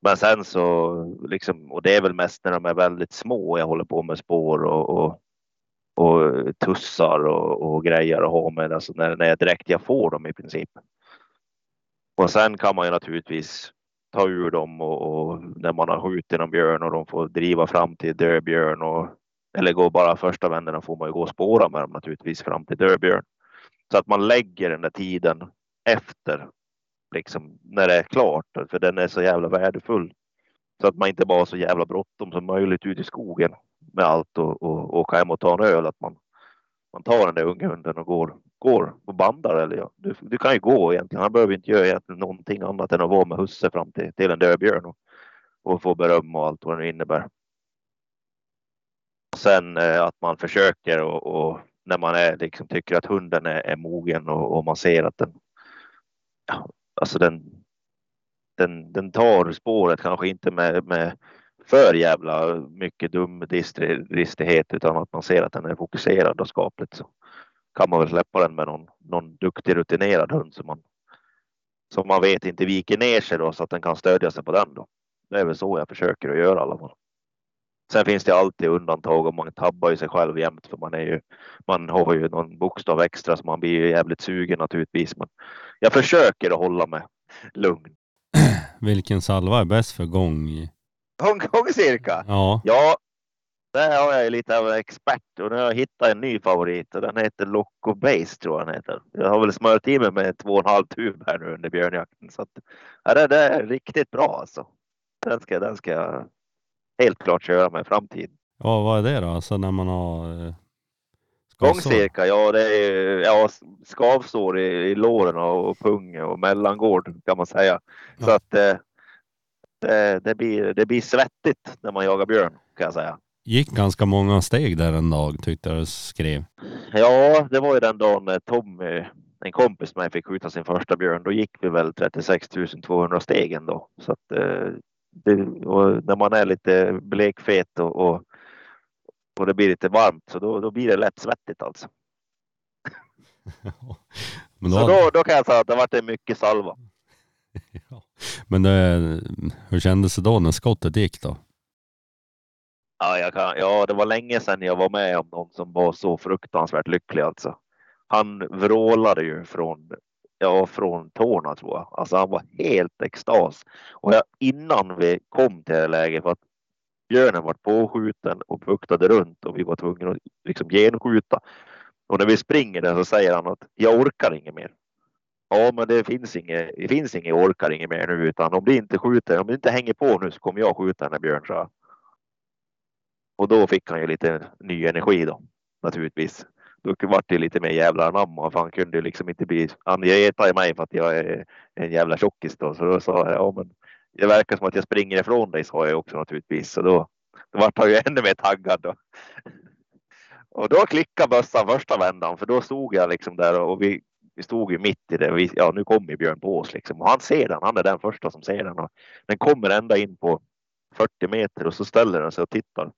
Men sen så liksom, och det är väl mest när de är väldigt små jag håller på med spår och, och, och tussar och, och grejer och ha med, alltså när, när jag direkt jag får dem i princip. Och sen kan man ju naturligtvis ta ur dem och, och när man har skjutit en björn och de får driva fram till dödbjörn och eller går bara första vänderna får man ju gå och spåra med dem naturligtvis fram till dödbjörn. Så att man lägger den där tiden efter liksom när det är klart för den är så jävla värdefull. Så att man inte bara har så jävla bråttom som möjligt ut i skogen med allt och, och åka hem och ta en öl. Att man, man tar den där unga hunden och går, går och bandar. Eller ja, du, du kan ju gå egentligen. Han behöver inte göra egentligen någonting annat än att vara med husse fram till, till en dödbjörn och, och få beröm och allt vad det innebär. Sen eh, att man försöker och, och när man är, liksom, tycker att hunden är, är mogen och, och man ser att den, ja, alltså den, den, den tar spåret kanske inte med, med för jävla mycket dum dristighet utan att man ser att den är fokuserad och skapligt så kan man väl släppa den med någon, någon duktig rutinerad hund som man, som man vet inte viker ner sig då så att den kan stödja sig på den då. Det är väl så jag försöker att göra i alla fall. Sen finns det alltid undantag och man tabbar ju sig själv jämt för man är ju, man har ju någon bokstav extra så man blir ju jävligt sugen naturligtvis. Men jag försöker att hålla mig lugn. Vilken salva är bäst för gång? Gångcirka? Ja, Ja, där har jag ju lite av en expert och nu har jag hittat en ny favorit och den heter Loco Base tror jag den heter. Jag har väl smört i mig med två och en halv tub här nu under björnjakten så att ja, det, det är riktigt bra alltså. Den ska, den ska jag helt klart köra med i framtiden. ja vad är det då? Alltså när man har eh? Gångcirka, ja det är ja, skavsår i, i låren och, pung och mellangård kan man säga. Så Ja. att eh, det, det, blir, det blir svettigt när man jagar björn kan jag säga. Gick ganska många steg där en dag tyckte jag du skrev. Ja, det var ju den dagen när Tommy en kompis med mig fick skjuta sin första björn, då gick vi väl 36 200 steg ändå. Så att, eh, det, när man är lite blekfet och, och, och, det blir lite varmt så då, då blir det lätt svettigt alltså. Men Så då, då kan jag säga att det varit mycket salva. Ja. Men det, hur kändes det då när skottet gick då? Ja, kan, ja, det var länge sedan jag var med om någon som var så fruktansvärt lycklig alltså. Han vrålade ju från, ja, från tårna tror jag. Alltså han var helt extas. Och jag, innan vi kom till det läget, för att björnen var påskjuten och buktade runt och vi var tvungna att liksom genskjuta. Och när vi springer där så säger han att jag orkar inget mer. Ja, men det finns inget, det finns inget orkar inget mer nu, utan om det inte skjuter, om det inte hänger på nu så kommer jag skjuta den här björn. Och då fick han ju lite ny energi då, naturligtvis. Då vart det lite mer jävlar anamma, för han kunde ju liksom inte bli, han retade mig för att jag är en jävla tjockis då, så då sa jag, ja men det verkar som att jag springer ifrån dig, sa jag också naturligtvis, så då, då vart han ju ännu mer taggad då. Och då klickade bössan första vändan, för då stod jag liksom där och vi vi stod ju mitt i det. Vi, ja, nu kommer Björn på oss liksom. Och han ser den. Han är den första som ser den. Och den kommer ända in på 40 meter och så ställer den sig och tittar.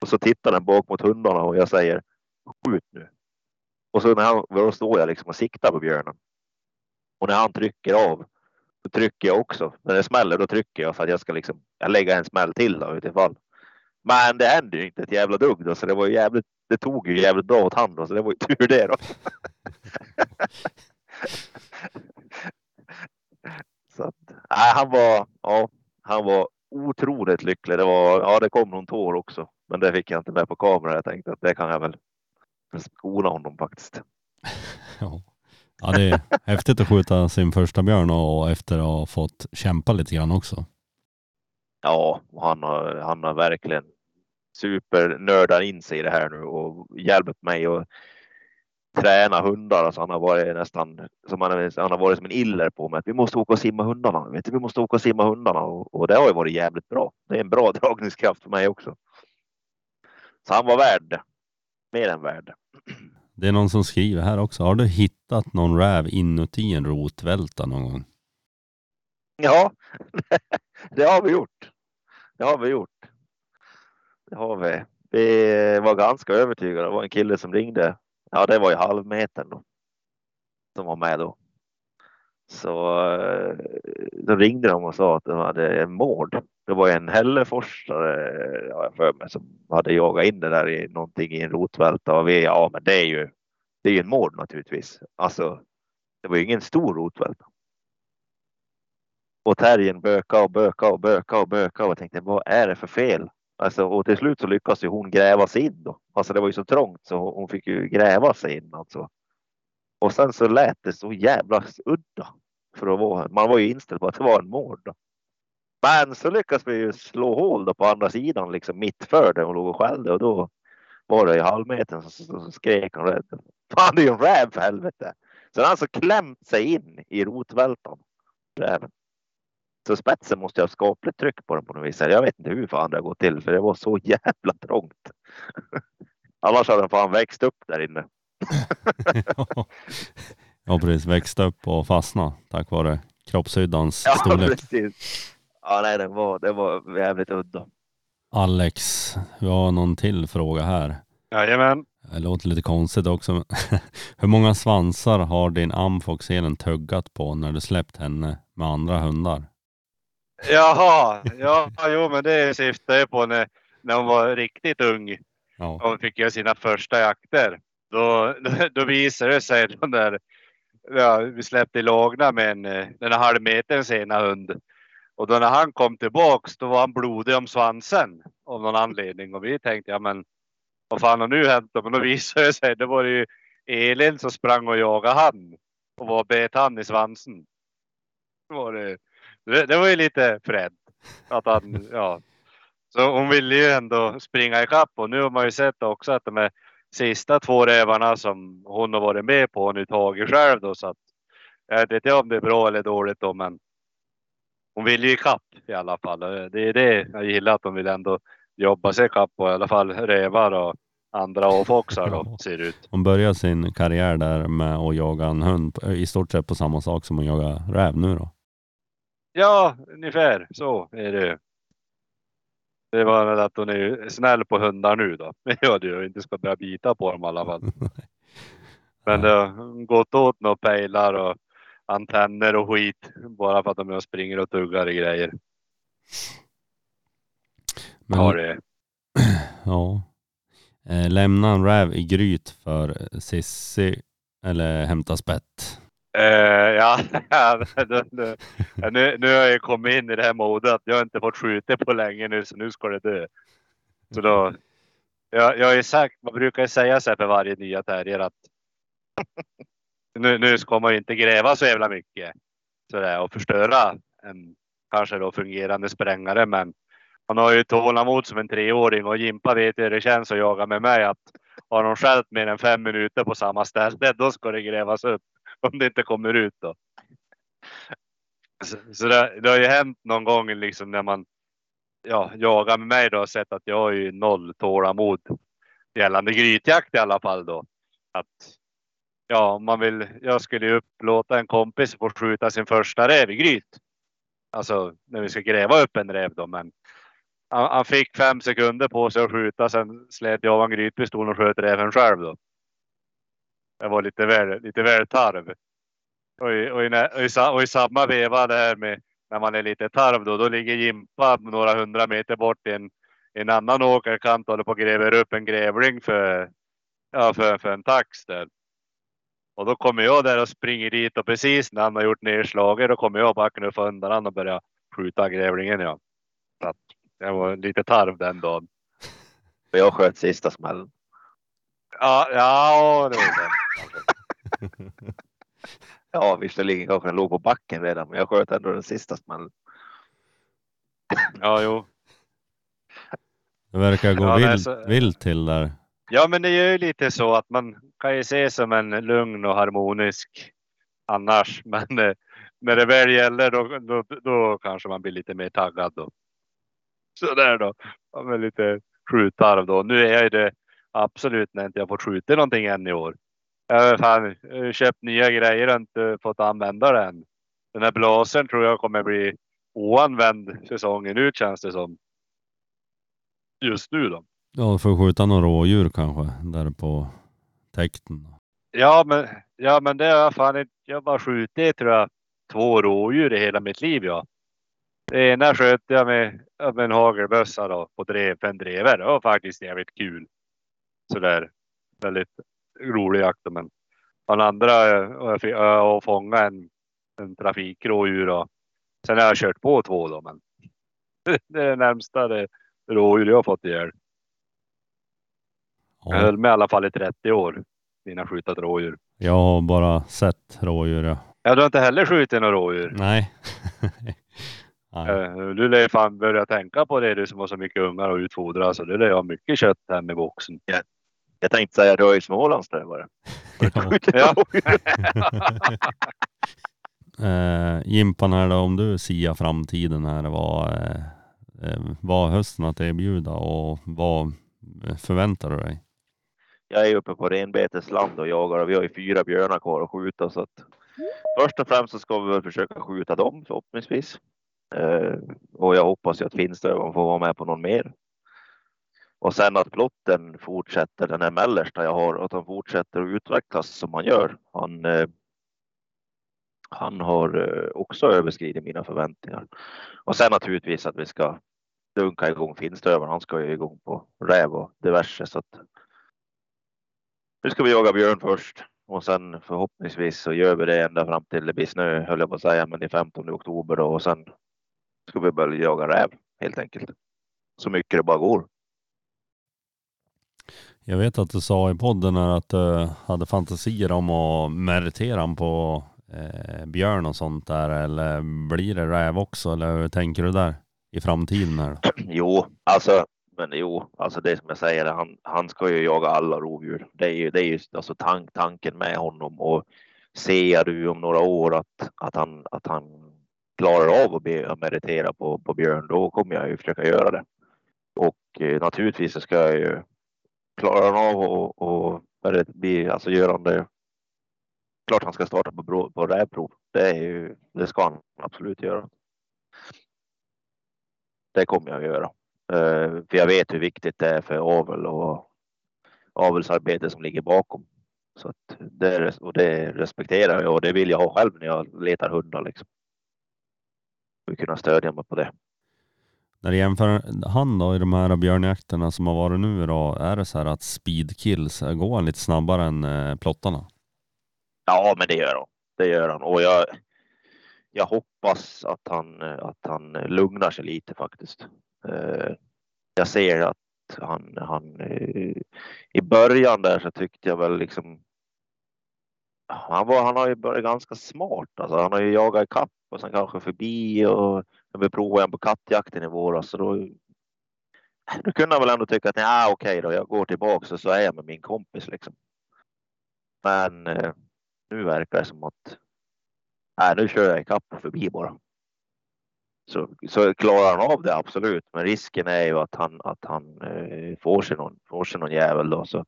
Och så tittar den bak mot hundarna och jag säger skjut nu. Och så när han, då står jag liksom och siktar på björnen. Och när han trycker av då trycker jag också. När det smäller då trycker jag för att jag ska liksom jag lägga en smäll till då utifall. Men det hände ju inte ett jävla dugg då så det var ju jävligt. Det tog ju jävligt bra åt hand då så det var ju tur det då. så att, nej, han var, ja, han var otroligt lycklig. Det var, ja, det kom någon tår också, men det fick jag inte med på kamera. Jag tänkte att det kan jag väl skona honom faktiskt. Ja. ja, det är häftigt att skjuta sin första björn och efter att ha fått kämpa lite grann också. Ja, han har, han har verkligen supernördat in sig i det här nu och hjälpt mig att träna hundar. Alltså han har varit nästan som han, han har varit som en iller på mig. Vi måste åka och simma hundarna. Vet du, vi måste åka och simma hundarna och, och det har ju varit jävligt bra. Det är en bra dragningskraft för mig också. Så han var värd. Mer än värd. Det är någon som skriver här också. Har du hittat någon räv inuti en rotvälta någon gång? Ja, det har vi gjort. Det har vi gjort. Det har vi. Vi var ganska övertygade. Det var en kille som ringde. Ja, det var ju halvmetern då. Som var med då. Så eh, då ringde de och sa att de hade en mård. Det var en hälleforsare har jag för mig som hade jagat in det där i någonting i en rotvälta. Och vi, ja, men det är ju. Det är ju en mård naturligtvis. Alltså, det var ju ingen stor rotvälta. Och terriern böka och böka och böka och böka och jag tänkte vad är det för fel? Alltså, och till slut så lyckas ju hon gräva sig in då. Alltså det var ju så trångt så hon fick ju gräva sig in alltså. Och sen så lät det så jävla udda. För att vara, man var ju inställd på att det var en mård. Då. Men så lyckas vi ju slå hål då på andra sidan liksom mitt för där hon låg och skällde och då var det i halvmetern så, så, så skrek hon rädd. Fan det är ju en räv för helvete. Så den har alltså klämt sig in i rotvältan. Räven. Så spetsen måste ha skapligt tryck på den på något vis. Jag vet inte hur fan det har gått till för det var så jävla trångt. Annars hade den fan växt upp där inne ja precis, växt upp och fastna tack vare kroppshyddans Ja storlek. precis. Ja nej det var, det var jävligt udda. Alex, vi har någon till fråga här. Jajamän. Det låter lite konstigt också. Hur många svansar har din amfoxelen tuggat på när du släppt henne med andra hundar? Jaha, ja, jo, men det syftar jag på när, när hon var riktigt ung Ja, hon fick göra sina första jakter. Då, då, visade det sig de där, ja, vi släppte i lågna med en, den här halvmeterns ena hund. Och då när han kom tillbaks då var han blodig om svansen av någon anledning och vi tänkte ja men vad fan har nu hänt då? Men då visade det sig, det var ju Elin som sprang och jagade han och var bet han i svansen. Det var, det, det, var ju lite fränt att han, ja. Så hon ville ju ändå springa ikapp och nu har man ju sett också att de är sista två rävarna som hon har varit med på har nu tagit själv då så att jag vet inte om det är bra eller dåligt då men hon vill ju ikapp i alla fall. Det är det jag gillar att hon vill ändå jobba sig ikapp på i alla fall rävar och andra avfoxar då, ser det ut. Hon börjar sin karriär där med att jaga en hund i stort sett på samma sak som hon jagar räv nu då. Ja, ungefär så är det. Det var väl att hon är snäll på hundar nu då. Men ja, du inte ska börja bita på dem i alla fall. Men det har gått åt några pejlar och antenner och skit bara för att de springer och tuggar i grejer. Men, Ja, det, ja. Eh, lämna en räv i gryt för Sissi eller hämta spett. Eh, ja, nu, nu, nu, nu har jag ju kommit in i det här modet att jag inte fått skjuta på länge nu så nu ska det dö. Så då, jag, jag har ju sagt, man brukar ju säga så här för varje nya terrier att nu, nu ska man ju inte gräva så jävla mycket sådär, och förstöra en kanske då fungerande sprängare men han har ju tålamod som en treåring och Jimpa vet ju hur det känns att jaga med mig att har de skällt mer än fem minuter på samma ställe då ska det grävas upp om det inte kommer ut då. Så, så det, det har ju hänt någon gång liksom när man ja, jagar med mig då och sett att jag har ju noll tålamod gällande grytjakt i alla fall då. Att ja, man vill. Jag skulle ju upplåta en kompis att skjuta sin första räv i gryt. Alltså när vi ska gräva upp en räv då, men han, han fick fem sekunder på sig att skjuta. Sen slet jag av en grytpistol och sköt räven själv då. Det var lite väl, lite väl tarv. Och i, och, i, och, i, och i samma veva där med när man är lite tarv då, då ligger Jimpa några hundra meter bort i en, en annan åkerkant och håller på och gräver upp en grävling för, ja, för, för en tax där. Och då kommer jag där och springer dit och precis när han har gjort nedslaget då kommer jag bara knuffa undan honom och börja skjuta grävlingen. Ja. Så att jag var lite tarv den dagen. Jag sköt sista smällen. Ja, ja det var den. Ja, visserligen kanske den låg på backen redan, men jag sköt ändå den sista smällen. Ja, jo. Det verkar gå Ja, vilt, så- vilt till där. Ja, men det är ju lite så att man kan ju se som en lugn och harmonisk annars. Men eh, när det väl gäller då, då, då kanske man blir lite mer taggad då. Så där då. Ja, men lite skjuttarv då. Nu är jag ju det absolut när inte jag fått skjuta någonting än i år. Jag har fan jag har köpt nya grejer och inte fått använda den. Den här blåsen tror jag kommer bli oanvänd säsongen ut känns det som. Just nu då. Ja, du får skjuta några rådjur kanske där på täkten. Ja, men, ja, men det har jag fan inte. Jag har bara skjutit tror jag två rådjur i hela mitt liv. Ja. Det ena sköt jag med, med en hagelbössa då på drev, en drevare. Det var faktiskt jävligt kul. Sådär väldigt rolig jakt. Men den andra eh, jag har jag fångat en, en trafikrådjur. Då. Sen har jag kört på två då, men det är det närmsta det rådjur jag fått ihjäl. Jag Ja, höll med i alla fall i 30 år innan jag skjutit rådjur. jag har bara sett rådjur. Ja. Ja, du har inte heller skjutit några rådjur? Nej. Nej. Eh, Du lär fan börja tänka på det du som har så mycket ungar och utfodra så du lär ha mycket kött hem i boxen. Jag tänkte säga att jag är smålandströvare. Ja. Ja. Eh, Jimpan här då, om du siar framtiden här, vad, eh, vad har hösten att erbjuda och vad förväntar du dig? Jag är uppe på renbetesland och jagar och vi har ju fyra björnar kvar att skjuta så att först och främst så ska vi väl försöka skjuta dem förhoppningsvis. Eh, och jag hoppas ju att finstövaren får vara med på någon mer. Och sen att plotten fortsätter, den här mellersta jag har, att han fortsätter att utvecklas som han gör. Han, eh, han har eh, också överskridit mina förväntningar. Och sen naturligtvis att vi ska dunka igång finstövaren. Han ska ju igång på räv och diverse så att nu ska vi jaga björn först och sen förhoppningsvis så gör vi det ända fram till det blir snö höll jag på att säga, men det är 15 oktober då och sen ska vi börja jaga räv helt enkelt. Så mycket det bara går. Jag vet att du sa i podden här att du hade fantasier om att meritera honom på eh, björn och sånt där eller blir det räv också eller hur tänker du där i framtiden här? Jo, alltså, men jo, alltså det som jag säger, han, han ska ju jaga alla rovdjur. Det är ju, det är ju alltså tank, tanken med honom och ser du om några år att, att, han, att han klarar av att, be, att meritera på, på björn, då kommer jag ju försöka göra det. Och eh, naturligtvis så ska jag ju klarar han av och, och det bli, alltså gör han det. Klart han ska starta på, bro- på rävprov. Det, är ju, det ska han absolut göra. Det kommer jag att göra. Uh, för jag vet hur viktigt det är för avel och avelsarbete som ligger bakom. Så att det, och det respekterar jag och det vill jag ha själv när jag letar hundar. Liksom. Och kunna stödja mig på det. När du jämför han då i de här björnjakterna som har varit nu då, är det så här att speed kills, går han lite snabbare än eh, plottarna? Ja, men det gör han. Det gör han och jag. Jag hoppas att han att han lugnar sig lite faktiskt. Eh, jag ser att han, han eh, i början där så tyckte jag väl liksom. Han var, han har ju börjat ganska smart. Alltså han har ju jagat ikapp och sen kanske förbi och jag vi provade en på kattjakten i våras så då. Då kunde han väl ändå tycka att nej, okej då, jag går tillbaka och så är jag med min kompis liksom. Men eh, nu verkar det som att nej, nu kör jag ikapp och förbi bara. Så, så klarar han av det absolut, men risken är ju att han att han eh, får sig någon får sig någon jävel då så.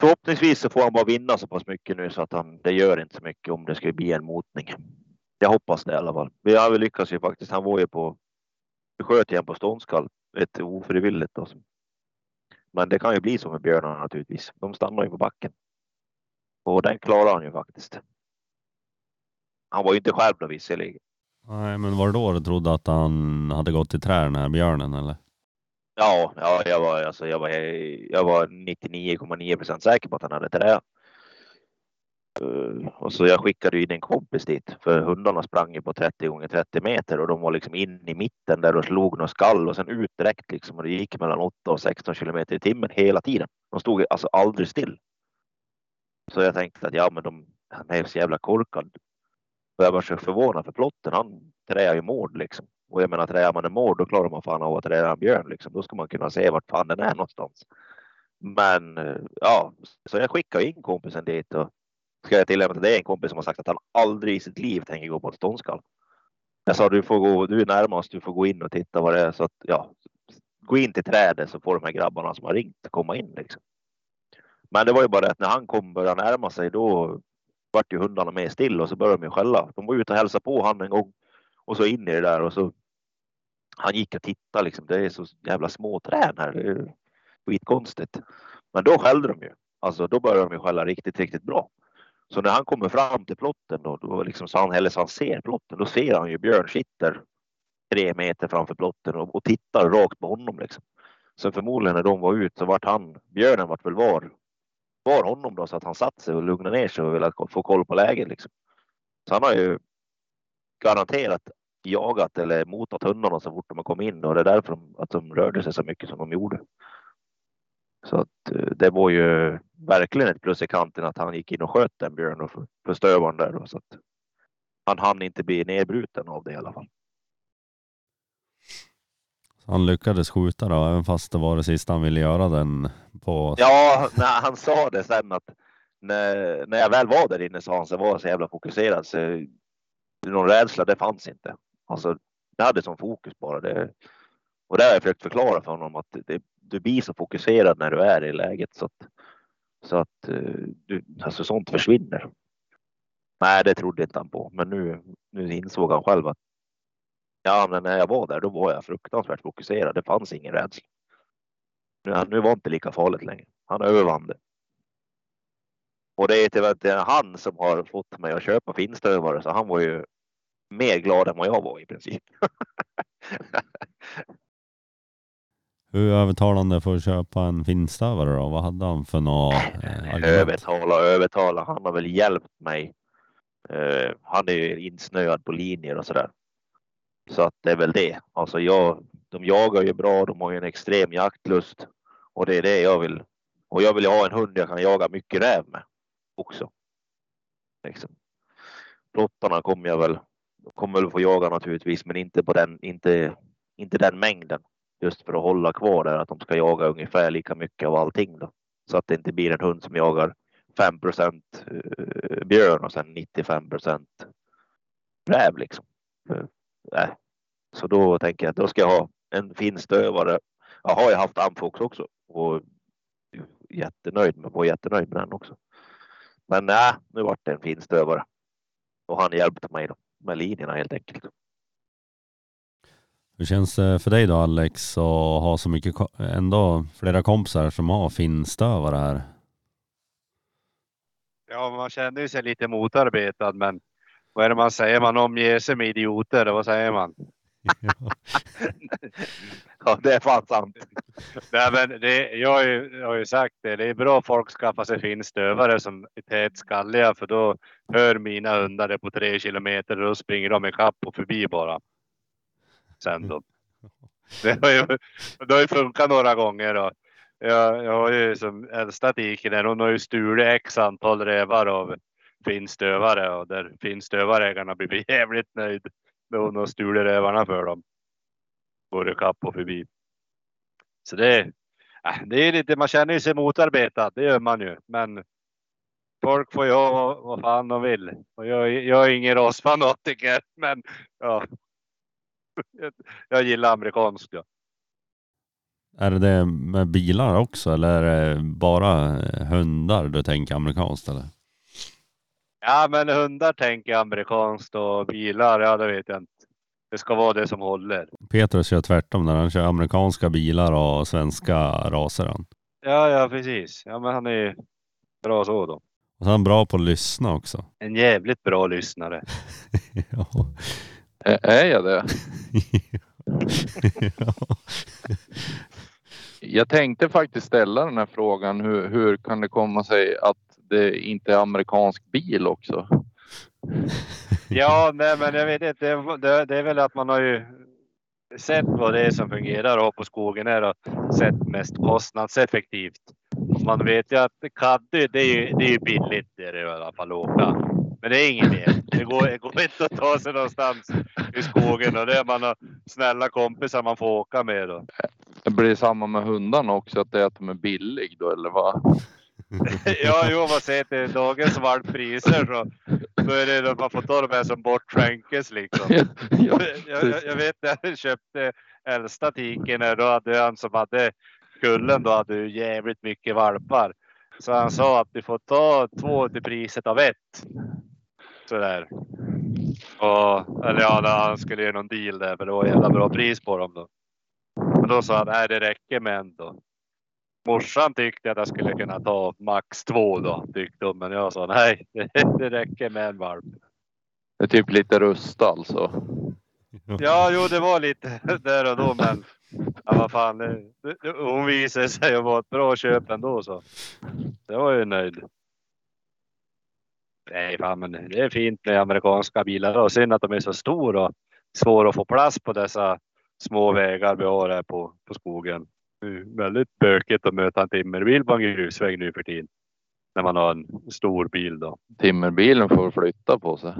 Förhoppningsvis så får han bara vinna så pass mycket nu så att han det gör inte så mycket om det skulle bli en motning. Jag hoppas det i alla fall. Vi har väl lyckats ju faktiskt. Han var ju på. Vi sköt igen på ståndskall ett ofrivilligt då. Men det kan ju bli så med björnarna naturligtvis. De stannar ju på backen. Och den klarar han ju faktiskt. Han var ju inte själv då visserligen. Nej, men var det då du trodde att han hade gått i trä den här björnen eller? Ja, ja jag var alltså jag var jag var 99,9 procent säker på att han hade trä. Eh, och så jag skickade in en kompis dit för hundarna sprang ju på 30 gånger 30 meter och de var liksom in i mitten där och slog några skall och sen ut direkt liksom och det gick mellan 8 och 16 kilometer i timmen hela tiden. De stod alltså aldrig still. Så jag tänkte att ja, men de han är så jävla korkad. Och jag var så förvånad för plotten. Han träar ju mård liksom. Och jag menar träar man en mård då klarar man fan av att träa en björn liksom. Då ska man kunna se vart fan den är någonstans. Men eh, ja, så jag skickade in kompisen dit och ska jag tillägga att det är en kompis som har sagt att han aldrig i sitt liv tänker gå på ett ståndskall. Jag sa du får gå, du är närmast, du får gå in och titta vad det är så att ja, gå in till trädet så får de här grabbarna som har ringt komma in liksom. Men det var ju bara det att när han kom börja närma sig då vart ju hundarna mer still och så började de ju skälla. De var ute och hälsade på han en gång och så in i det där och så. Han gick och tittade liksom. Det är så jävla små träd här. Det är skitkonstigt. Men då skällde de ju. Alltså då började de ju skälla riktigt, riktigt bra. Så när han kommer fram till plotten då, då liksom så han, eller så han ser plotten, då ser han ju Björn sitter tre meter framför plotten och, och tittar rakt på honom liksom. Så förmodligen när de var ut så vart han, björnen vart väl var, var honom då så att han satt sig och lugnade ner sig och ville få koll på läget liksom. Så han har ju garanterat jagat eller motat hundarna så fort de har kommit in och det är därför de, att de rörde sig så mycket som de gjorde. Så att eh, det var ju verkligen ett plus i kanten att han gick in och sköt den björn och förstövaren där. Då, så att han hann inte bli nedbruten av det i alla fall. Han lyckades skjuta då, även fast det var det sista han ville göra den på. Ja, när han sa det sen att när, när jag väl var där inne sa han så var jag så jävla fokuserad så någon rädsla, det fanns inte. Alltså, det hade som fokus bara. Det, och det har jag försökt förklara för honom att det, du blir så fokuserad när du är i läget så att, så att eh, du, alltså sånt försvinner. Nej, det trodde inte han på, men nu, nu insåg han själv att ja, men när jag var där, då var jag fruktansvärt fokuserad. Det fanns ingen rädsla. Nu, nu var inte lika farligt längre. Han övervann det. Och det är tyvärr han som har fått mig att köpa finstövare, så han var ju mer glad än vad jag var i princip. Hur övertalande för att köpa en finstövare då? Vad hade han för något? Eh, övertala, övertala. Han har väl hjälpt mig. Eh, han är ju insnöad på linjer och sådär. Så att det är väl det. Alltså jag, de jagar ju bra. De har ju en extrem jaktlust och det är det jag vill. Och jag vill ju ha en hund jag kan jaga mycket räv med också. Liksom. Plottarna kommer jag väl kommer väl få jaga naturligtvis, men inte på den, inte, inte den mängden. Just för att hålla kvar där att de ska jaga ungefär lika mycket av allting då. Så att det inte blir en hund som jagar 5% eh, björn och sen 95 räv liksom. Nej. Så då tänker jag att då ska jag ha en fin stövare. Jag har ju haft amfox också Och jättenöjd med, var jättenöjd med den också. Men nej, nu vart det en fin stövare. Och han hjälpte mig då med linjerna helt enkelt. Hur känns det för dig då Alex att ha så mycket, ändå flera kompisar som har finstövare här? Ja, man känner ju sig lite motarbetad, men vad är det man säger? Man omger sig med idioter, vad säger man? Ja, det är fan sant. Nej, men det, jag, har ju, jag har ju sagt det, det är bra folk skaffar sig finstövare som är tätskalliga, för då hör mina hundar det på tre kilometer och då springer de ikapp och förbi bara. Sen då. Det har ju, det har ju funkat några gånger. Då. Jag, jag har ju som äldsta tikinen, hon har ju stulit x antal rävar av finstövare och där finstövare blir jävligt nöjd när hon har stulit rävarna för dem. Både kapp och förbi. Så det, äh, det är lite, man känner ju sig motarbetad, det gör man ju. Men folk får göra vad, vad fan de vill. Och jag, jag är ingen rasfanatiker, men ja. Jag gillar amerikansk. Ja. Är det det med bilar också eller är det bara hundar du tänker amerikanskt eller? ja, men hundar tänker jag amerikanskt och bilar, ja det vet jag inte. Det ska vara det som håller. Petrus kör tvärtom när han kör amerikanska bilar och svenska raser han. Ja, ja precis. Ja, men han är ju bra så då. Och så är han bra på att lyssna också. En jävligt bra lyssnare. ja. Ä- Är jag det? ja. Jag tänkte faktiskt ställa den här frågan. Hur, hur kan det komma sig att det inte är amerikansk bil också? Ja, nej, men jag vet inte. Det, det, det är väl att man har ju sett vad det är som fungerar och på skogen är och sett mest kostnadseffektivt. Man vet ju att Caddy, det är ju, det är ju billigt det är det i alla fall att åka. Men det är inget mer. Det går, det går inte att ta sig någonstans i skogen och det är man har snälla kompisar man får åka med då. Det blir samma med hundarna också, att det är att de är billig då eller vad? Ja, jo, man ser till dagens valppriser så då är det att man får ta de här som bortskänkes liksom. ja, jag, jag, jag vet när jag köpte äldsta tiken då hade han som hade kullen då hade ju jävligt mycket valpar. Så han sa att du får ta två till priset av ett. Sådär. Och, eller ja, han skulle göra någon deal där för det var jävla bra pris på dem då. Men då sa han, nej det räcker med en då. Morsan tyckte att jag skulle kunna ta max två då tyckte hon. Men jag sa nej, det, räcker med en valp. Det är typ lite rust alltså. Ja, jo, det var lite där och då, men ja, vad fan, det, det, hon visade sig att vara ett bra köp ändå så. Jag var ju nöjd. Nej, fan, men det är fint med amerikanska bilar och synd att de är så stora och svåra att få plats på dessa små vägar vi har här på, på skogen. Det är väldigt bökigt att möta en timmerbil på en grusväg nu för tiden. När man har en stor bil då. Timmerbilen får flytta på sig.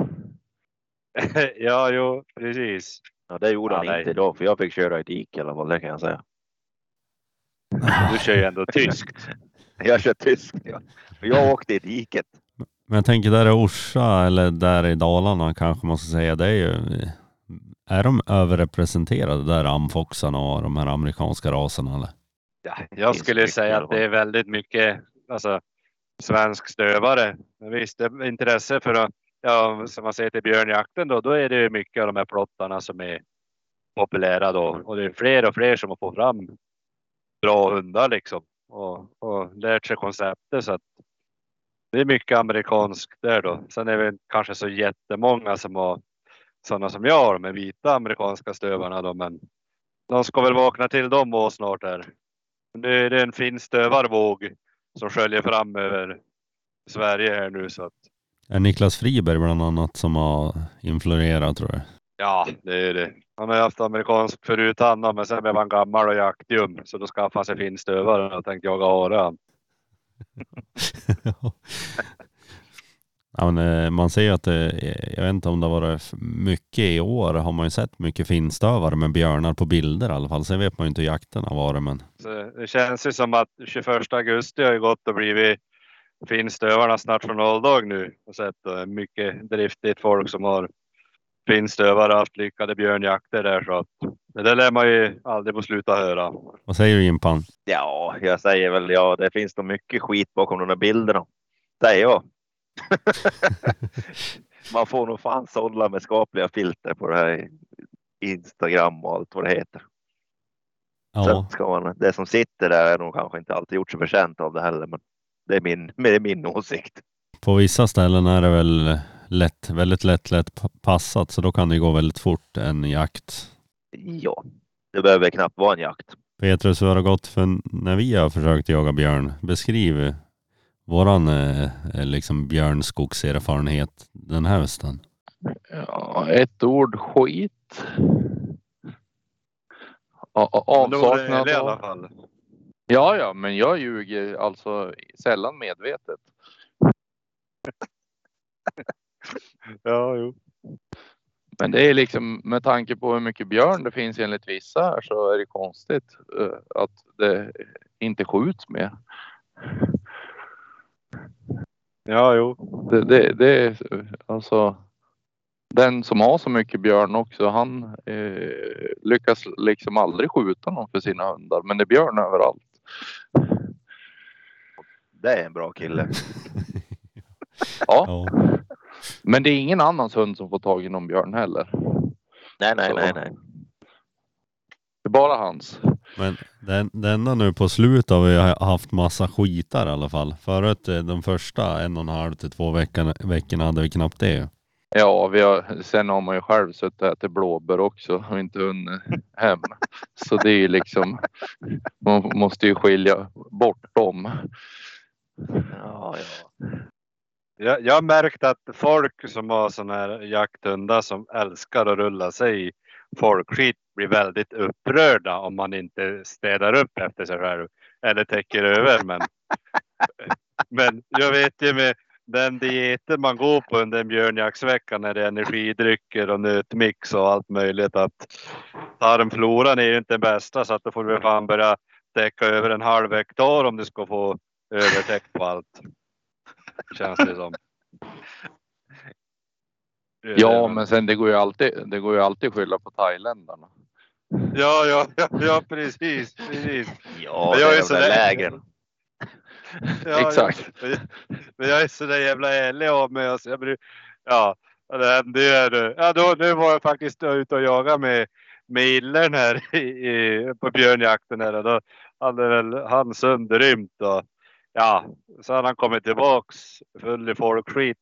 ja, jo, precis. Ja, det gjorde Ja, han nej. inte idag för jag fick köra i dike eller vad det kan jag säga. Du kör ju ändå tyskt. Jag kör tyskt. Ja. Jag åkte i diket. Men jag tänker där i Orsa eller där i Dalarna kanske man ska säga. Det är ju, är de överrepresenterade där amfoxarna och de här amerikanska raserna eller? Ja, jag skulle säga att det är väldigt mycket alltså, svensk stövare. Men visst, intresse för att, ja, som man säger till björnjakten då, då är det ju mycket av de här plottarna som är populära då. Och det är fler och fler som har fått fram bra hundar liksom. Och, och lärt sig konceptet så att det är mycket amerikanskt där då. Sen är det kanske så jättemånga som har sådana som jag har med vita amerikanska stövarna då, men de ska väl vakna till dem och snart här. Nu är det en fin stövarvåg som sköljer fram över Sverige här nu så att Är Niklas Friberg bland annat som har influerat tror jag. ja, det är det. Han har haft amerikansk förut han men sen blev han gammal och jaktjum så då skaffade han sig finstövare och tänkte jaga hare. ja, men, eh, man ser ju att det, jag vet inte om det har varit mycket i år har man ju sett mycket finstövare med björnar på bilder i alla fall. Sen vet man ju inte hur jakten har varit men det känns ju som att 21 augusti har ju gått och blivit finstövarnas nationaldag nu och sett eh, mycket driftigt folk som har finns det överallt lyckade björnjakter där så att det där lär man ju aldrig få sluta höra. Vad säger du Jimpan? Ja, jag säger väl ja, det finns nog mycket skit bakom de där bilderna. Säger jag. Man får nog fan sålla med skapliga filter på det här Instagram och allt vad det heter. Ja, Sen ska man, det som sitter där är nog kanske inte alltid gjort sig förtjänt av det heller, men det är min, det är min åsikt. på vissa ställen är det väl lätt, väldigt lätt, lätt pa- passat så då kan det gå väldigt fort en jakt. Ja, det behöver knappt vara en jakt. Petrus, hur har det gått för när vi har försökt jaga björn? Beskriv våran eh, liksom björnskogserfarenhet den här hösten. Ja, ett ord skit. Avsaknad ärlig i alla av... fall. Ja, ja, men jag ljuger alltså sällan medvetet. Ja, jo. Men det är liksom med tanke på hur mycket björn det finns enligt vissa här så är det konstigt eh, att det inte skjuts mer. Ja, jo. Det, det, det är alltså den som har så mycket björn också han eh, lyckas liksom aldrig skjuta någon för sina hundar men det är björn överallt. Det är en bra kille. Ja, Ja. Men det är ingen annans hund som får tag i någon björn heller. Nej, nej, Så. nej, nej. Det är bara hans. Men det enda nu på slutet har vi haft massa skitar i alla fall. Förut eh, de första en och en halv till två veckorna, veckorna hade vi knappt det. Ja, vi har, sen har man ju själv suttit och ätit blåbär också och inte hunnit hem. Så det är ju liksom, man måste ju skilja bort dem. Ja, ja. Jag, jag har märkt att folk som har sådana här jakthundar som älskar att rulla sig i folkskit blir väldigt upprörda om man inte städar upp efter sig själv eller täcker över. Men, men jag vet ju med den dieten man går på under en björnjaktsvecka när det är energidrycker och nötmix och allt möjligt att tarmfloran är ju inte den bästa så att då får du fan börja täcka över en halv hektar om du ska få övertäckt på allt. Känns det som. Ja, men sen det går ju alltid, det går ju alltid att skylla på thailändarna. Ja, ja, ja, ja precis. precis. Ja, Men jag är är sådär- väl lägen. Ja, Exakt. Ja, men- jag är så där jävla ärlig av mig. Alltså, jag blir, ja, det hände ju. Ja, då, nu var jag faktiskt ute och jagade med, med Illern här i, i, på björnjakten. Här, då hade väl han sönderrymt. Och, ja, så hade han kommit tillbaks full i folkskit.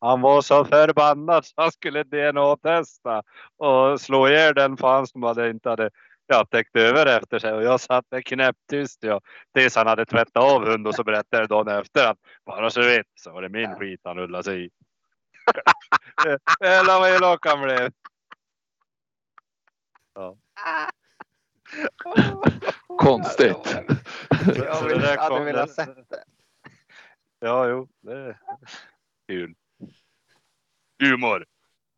Han var så förbannad så han skulle DNA-testa och slå ihjäl den fan som hade inte hade ja, täckt över efter sig. Och jag satt där knäpptyst. Ja. Tills han hade tvättat av hund och så berättade dagen efter att bara så vet så var det min skit han rullade sig i. Jävlar vad elak han blev. Konstigt. Jag vill, där hade kom- velat sett det. Ja, jo, det är kul. Humor.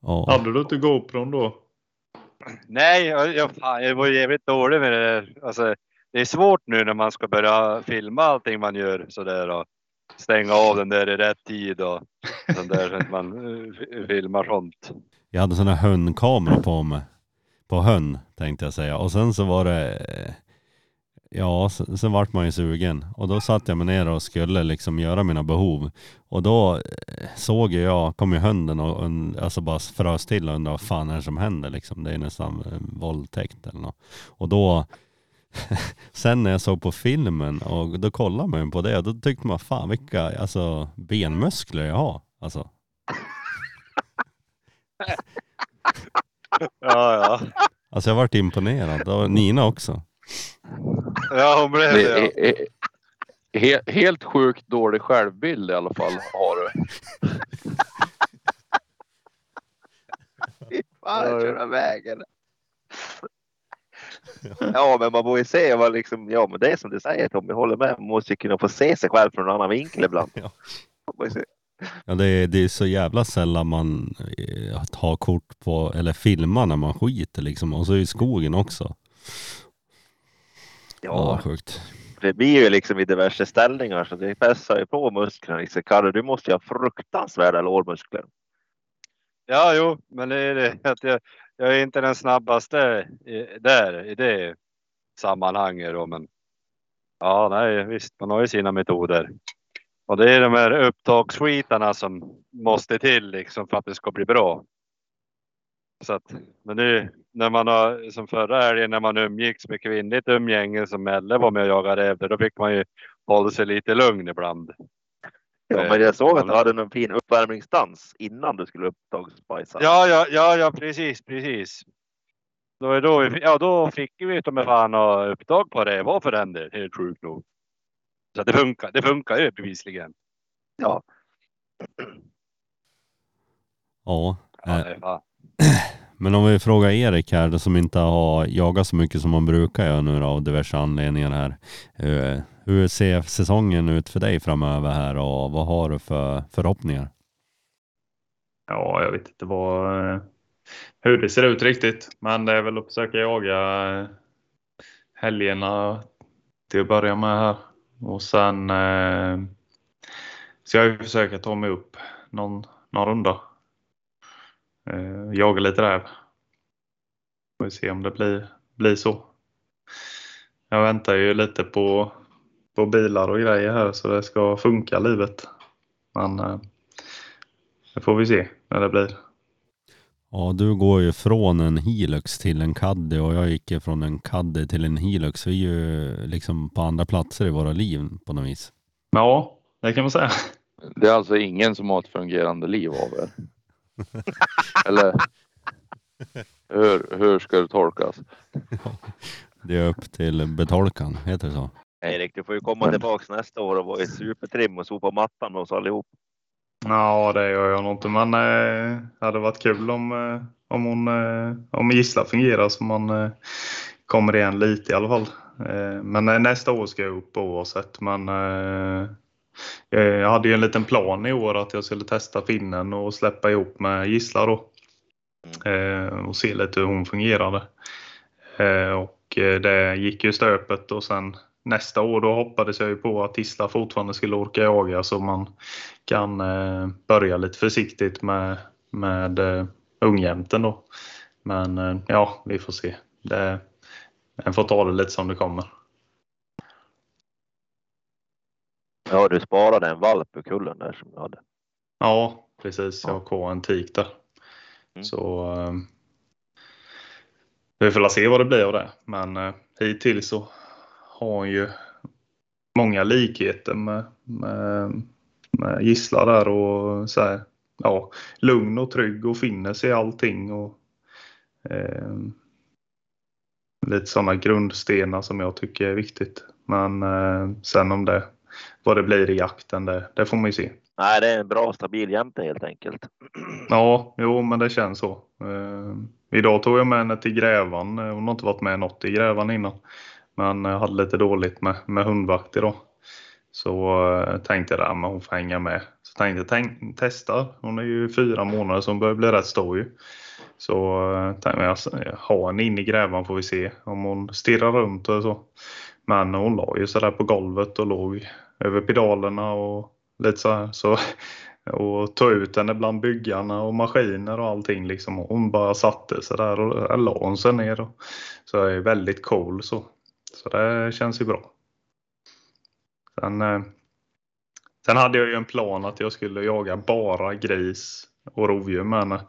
Ja. Hade du inte GoPron då? Nej, jag, jag, fan, jag var jävligt dålig med det där. Alltså, det är svårt nu när man ska börja filma allting man gör sådär och stänga av den där i rätt tid och sånt där så att man eh, fi- filmar sånt. Jag hade sån här hönnkamera på mig. På hönn tänkte jag säga. Och sen så var det, eh, ja sen, sen vart man ju sugen. Och då satt jag mig ner och skulle liksom göra mina behov. Och då eh, såg jag, kom ju hunden och und- alltså bara frös till och undrade vad fan är det som händer liksom. Det är nästan eh, våldtäkt eller något. Och då Sen när jag såg på filmen och då kollade man ju på det och då tyckte man fan vilka alltså, benmuskler jag har. Alltså, Ja, ja. alltså jag vart imponerad. Och Nina också. Ja, hon blev Det. Ja. he, helt sjukt dålig självbild i alla fall har du. Fy Fan, Ja, jag ja. köra vägen. Ja, men man ju se vad liksom, ja men det är som du säger Tommy, jag håller med. Man måste ju kunna få se sig själv från en annan vinkel ibland. Ja. Ja, det, är, det är så jävla sällan man eh, tar kort på, eller filmar när man skiter liksom. Och så i skogen också. Ja, Ja, sjukt. det blir ju liksom i diverse ställningar så det pressar ju på musklerna. Liksom. Karre, du måste ju ha fruktansvärda lårmuskler. Ja, jo, men det är det att jag, jag är inte den snabbaste i, där i det sammanhanget då, men ja, nej, visst, man har ju sina metoder. Och det är de här upptagsskitarna som måste till liksom för att det ska bli bra. Så att, men nu när man har som förra helgen när man umgicks med kvinnligt umgänge som Elle var med och jagade räv, då fick man ju hålla sig lite lugn ibland. Ja, men jag såg att du hade en fin uppvärmningsdans innan du skulle upptagsbajsa. Ja, ja, ja, ja, precis, precis. Då, är då, vi- ja, då fick vi ta med fan ha upptag på det. Vad för den del, helt sjukt nog. Så det funkar, det funkar ju bevisligen. Ja. Ja. Ja, men om vi frågar Erik här, som inte har jagat så mycket som man brukar göra nu då, av diverse anledningar här. Eh, hur ser säsongen ut för dig framöver här och vad har du för förhoppningar? Ja, jag vet inte vad, eh, hur det ser ut riktigt. Men det är väl att försöka jaga eh, helgerna till att börja med här. Och sen eh, ska jag försöka ta mig upp någon, någon runda. Eh, jaga lite räv. Får vi se om det blir, blir så. Jag väntar ju lite på, på bilar och grejer här så det ska funka livet. Men eh, det får vi se när det blir. Ja, du går ju från en Hilux till en Caddy och jag gick ju från en Caddy till en Hilux. Vi är ju liksom på andra platser i våra liv på något vis. Ja, det kan man säga. Det är alltså ingen som har ett fungerande liv av er? Eller hur, hur ska det tolkas? Det är upp till betolkan, heter det så? Erik, du får ju komma tillbaks nästa år och vara i supertrim och sopa mattan med oss allihop. Ja, det gör jag nog inte. Men eh, det hade varit kul om, eh, om, hon, eh, om Gissla fungerar så man eh, kommer igen lite i alla fall. Eh, men eh, nästa år ska jag upp oavsett. Men eh, eh, jag hade ju en liten plan i år att jag skulle testa finnen och släppa ihop med Gissla då. Eh, och se lite hur hon fungerade. Eh, och eh, det gick ju stöpet och sen nästa år då hoppades jag ju på att Isla fortfarande skulle orka jaga så man kan eh, börja lite försiktigt med, med eh, ungjämten då. Men eh, ja, vi får se. Det, en får ta det lite som det kommer. Ja, du sparade en valp ur kullen där som du hade. Ja, precis. Jag har kvar en tik där. Mm. Så eh, vi får se vad det blir av det. Men eh, hittills så har hon ju många likheter med, med, med Gissla där och så här, ja, lugn och trygg och finner sig i allting. Och, eh, lite sådana grundstenar som jag tycker är viktigt. Men eh, sen om det, vad det blir i jakten, det, det får man ju se. Nej, det är en bra stabil jämte helt enkelt. Ja, jo, men det känns så. Eh, idag tog jag med henne till Grävan. Hon har inte varit med något i Grävan innan. Men jag hade lite dåligt med, med hundvakt idag. Så eh, tänkte jag att hon får hänga med. Så tänkte jag tänk, testa. Hon är ju fyra månader så hon börjar bli rätt stor ju. Så eh, tänkte jag ha henne in i Grävan får vi se om hon stirrar runt och så. Men hon la ju sådär på golvet och låg över pedalerna och lite så här. Så och tog ut henne bland byggarna och maskiner och allting. Liksom. Och Hon bara satte sig där och la hon sig ner. Och, så är väldigt cool så. Så det känns ju bra. Sen, eh, sen hade jag ju en plan att jag skulle jaga bara gris och rovdjur med henne.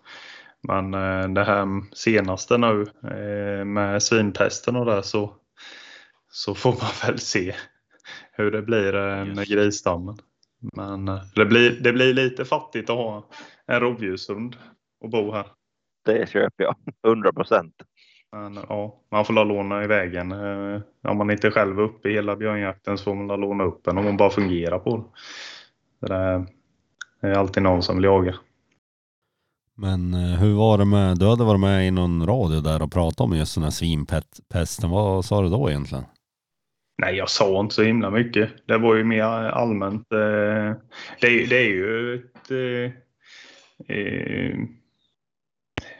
Men eh, det här senaste nu eh, med svinpesten och det så, så får man väl se hur det blir eh, med grisstammen. Men eh, det blir, det blir lite fattigt att ha en rovdjurshund och bo här. Det köper jag. 100 procent. Men ja, man får la låna iväg en. Eh, Om man inte själv är uppe i hela björnjakten så får man la låna upp en om man bara fungerar på det. Det är- det är alltid någon som vill jaga. Men hur var det med, du hade varit med i någon radio där och pratat om just den här svinpesten. Vad sa du då egentligen? Nej, jag sa inte så himla mycket. Det var ju mer allmänt. Eh, det är, det är ju ett... Eh, eh,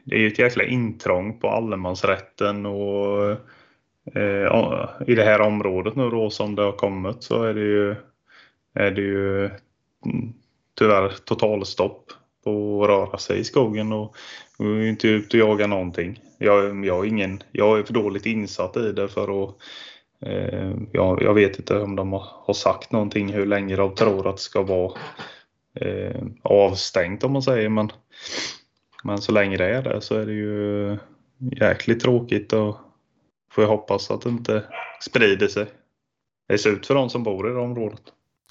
det är ju ett jäkla intrång på allemansrätten och i det här området nu då som det har kommit så är det ju, är det ju mm, tyvärr totalstopp på att röra sig i skogen och, och inte ut och jaga någonting. Jag, jag, är ingen, jag är för dåligt insatt i det för att jag, jag vet inte om de har, har sagt någonting hur länge de tror att det ska vara eh, avstängt om man säger men, men så länge det är det så är det ju jäkligt tråkigt och får jag hoppas att det inte sprider sig. Det ser ut för de som bor i det området.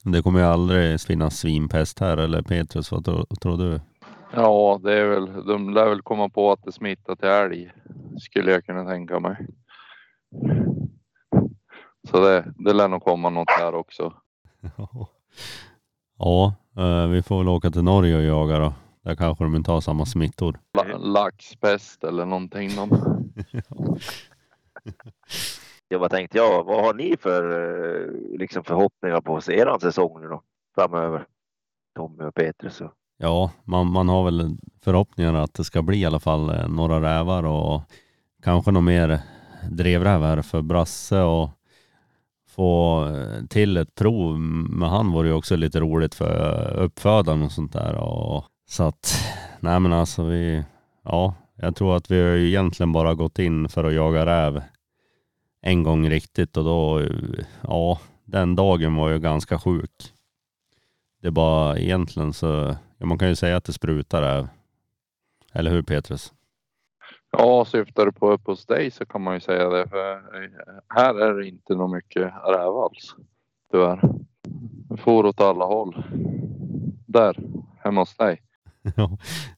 Det kommer ju aldrig finnas svinpest här eller Petrus, vad tror, tror du? Ja, det är väl, de lär väl komma på att det smittar till älg. Skulle jag kunna tänka mig. Så det, det lär nog komma något här också. Ja, eh, vi får väl åka till Norge och jaga då. Där kanske de inte har samma smittor. La, laxpest eller någonting. De. Ja, vad tänkte jag? Vad har ni för eh, liksom, förhoppningar på er säsong nu då framöver? Tommy och Petrus. Och... Ja, man, man har väl förhoppningar att det ska bli i alla fall eh, några rävar och kanske något mer drevrävar för Brasse och få eh, till ett prov med han var ju också lite roligt för uppfödaren och sånt där. Och, så att, nej men alltså vi, ja, jag tror att vi har ju egentligen bara gått in för att jaga räv en gång riktigt och då, ja, den dagen var ju ganska sjuk. Det är bara egentligen så, ja, man kan ju säga att det sprutar räv. Eller hur Petrus? Ja, syftar du på upp hos dig så kan man ju säga det. För eh, här är det inte något mycket räv alls. Tyvärr. Det får åt alla håll. Där, hemma hos dig.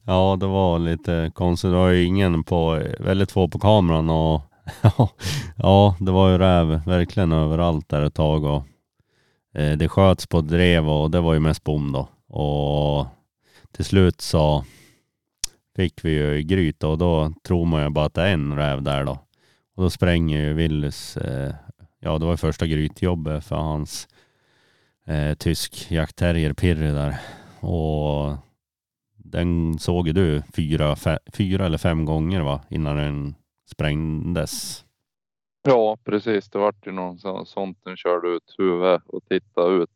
ja, det var lite konstigt. Det var ju ingen på, väldigt få på kameran och ja, det var ju räv verkligen överallt där ett tag och eh, det sköts på drev och det var ju mest bom då. Och till slut så fick vi ju gryt och då tror man ju bara att det är en räv där då. Och då spränger ju Willys, eh, ja det var första grytjobbet för hans eh, tysk jaktterrier Pirre där. Och den såg ju du fyra, fe, fyra eller fem gånger va, innan den sprängdes. Ja, precis. Det vart ju någon sånt den körde ut huvudet och tittade ut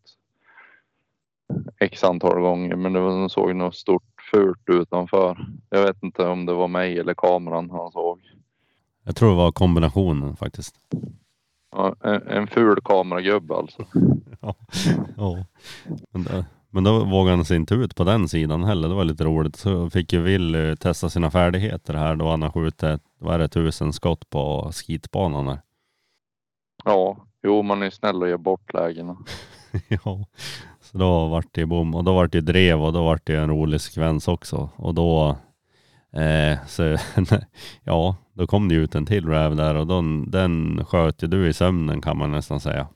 x antal gånger. Men det var, den såg något stort fult utanför. Jag vet inte om det var mig eller kameran han såg. Jag tror det var kombinationen faktiskt. Ja, en, en ful kameragubbe alltså. ja, ja. Men, det, men då vågade han sig inte ut på den sidan heller. Det var lite roligt. Så fick ju Will testa sina färdigheter här då han har skjutit, vad är det, tusen skott på skitbanan där. Ja, jo man är snäll och ger bort lägena. ja, så då vart det bom och då vart det drev och då vart det en rolig sekvens också. Och då, eh, så, ja, då kom det ut en till räv där och den, den sköt ju du i sömnen kan man nästan säga.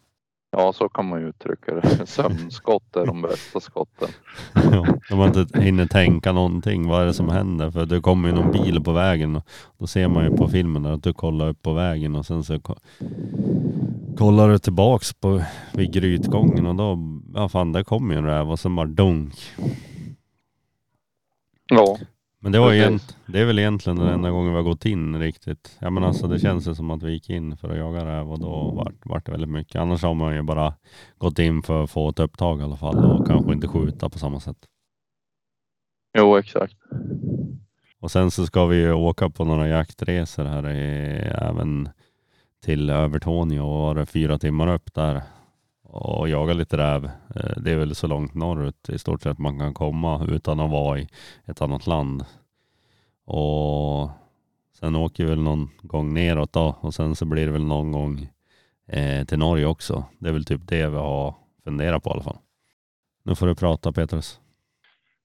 Ja, så kan man ju uttrycka det. Sömnskott är de bästa skotten. ja, de har inte hinner tänka någonting. Vad är det som händer? För det kommer ju någon bil på vägen och då ser man ju på filmen att du kollar upp på vägen och sen så kollar du tillbaks på vid grytgången och då, ja fan, där kommer ju en räv och sen bara dunk. Ja. Men det, var egent, det är väl egentligen den enda gången vi har gått in riktigt. Ja men alltså det känns ju som att vi gick in för att jaga räv och då vart, vart det väldigt mycket. Annars har man ju bara gått in för att få ett upptag i alla fall och kanske inte skjuta på samma sätt. Jo exakt. Och sen så ska vi ju åka på några jaktresor här i, även till Övertorneå och var det fyra timmar upp där och jaga lite räv. Eh, det är väl så långt norrut i stort sett man kan komma utan att vara i ett annat land. Och sen åker vi väl någon gång neråt då och sen så blir det väl någon gång eh, till Norge också. Det är väl typ det vi har funderat på i alla fall. Nu får du prata Petrus.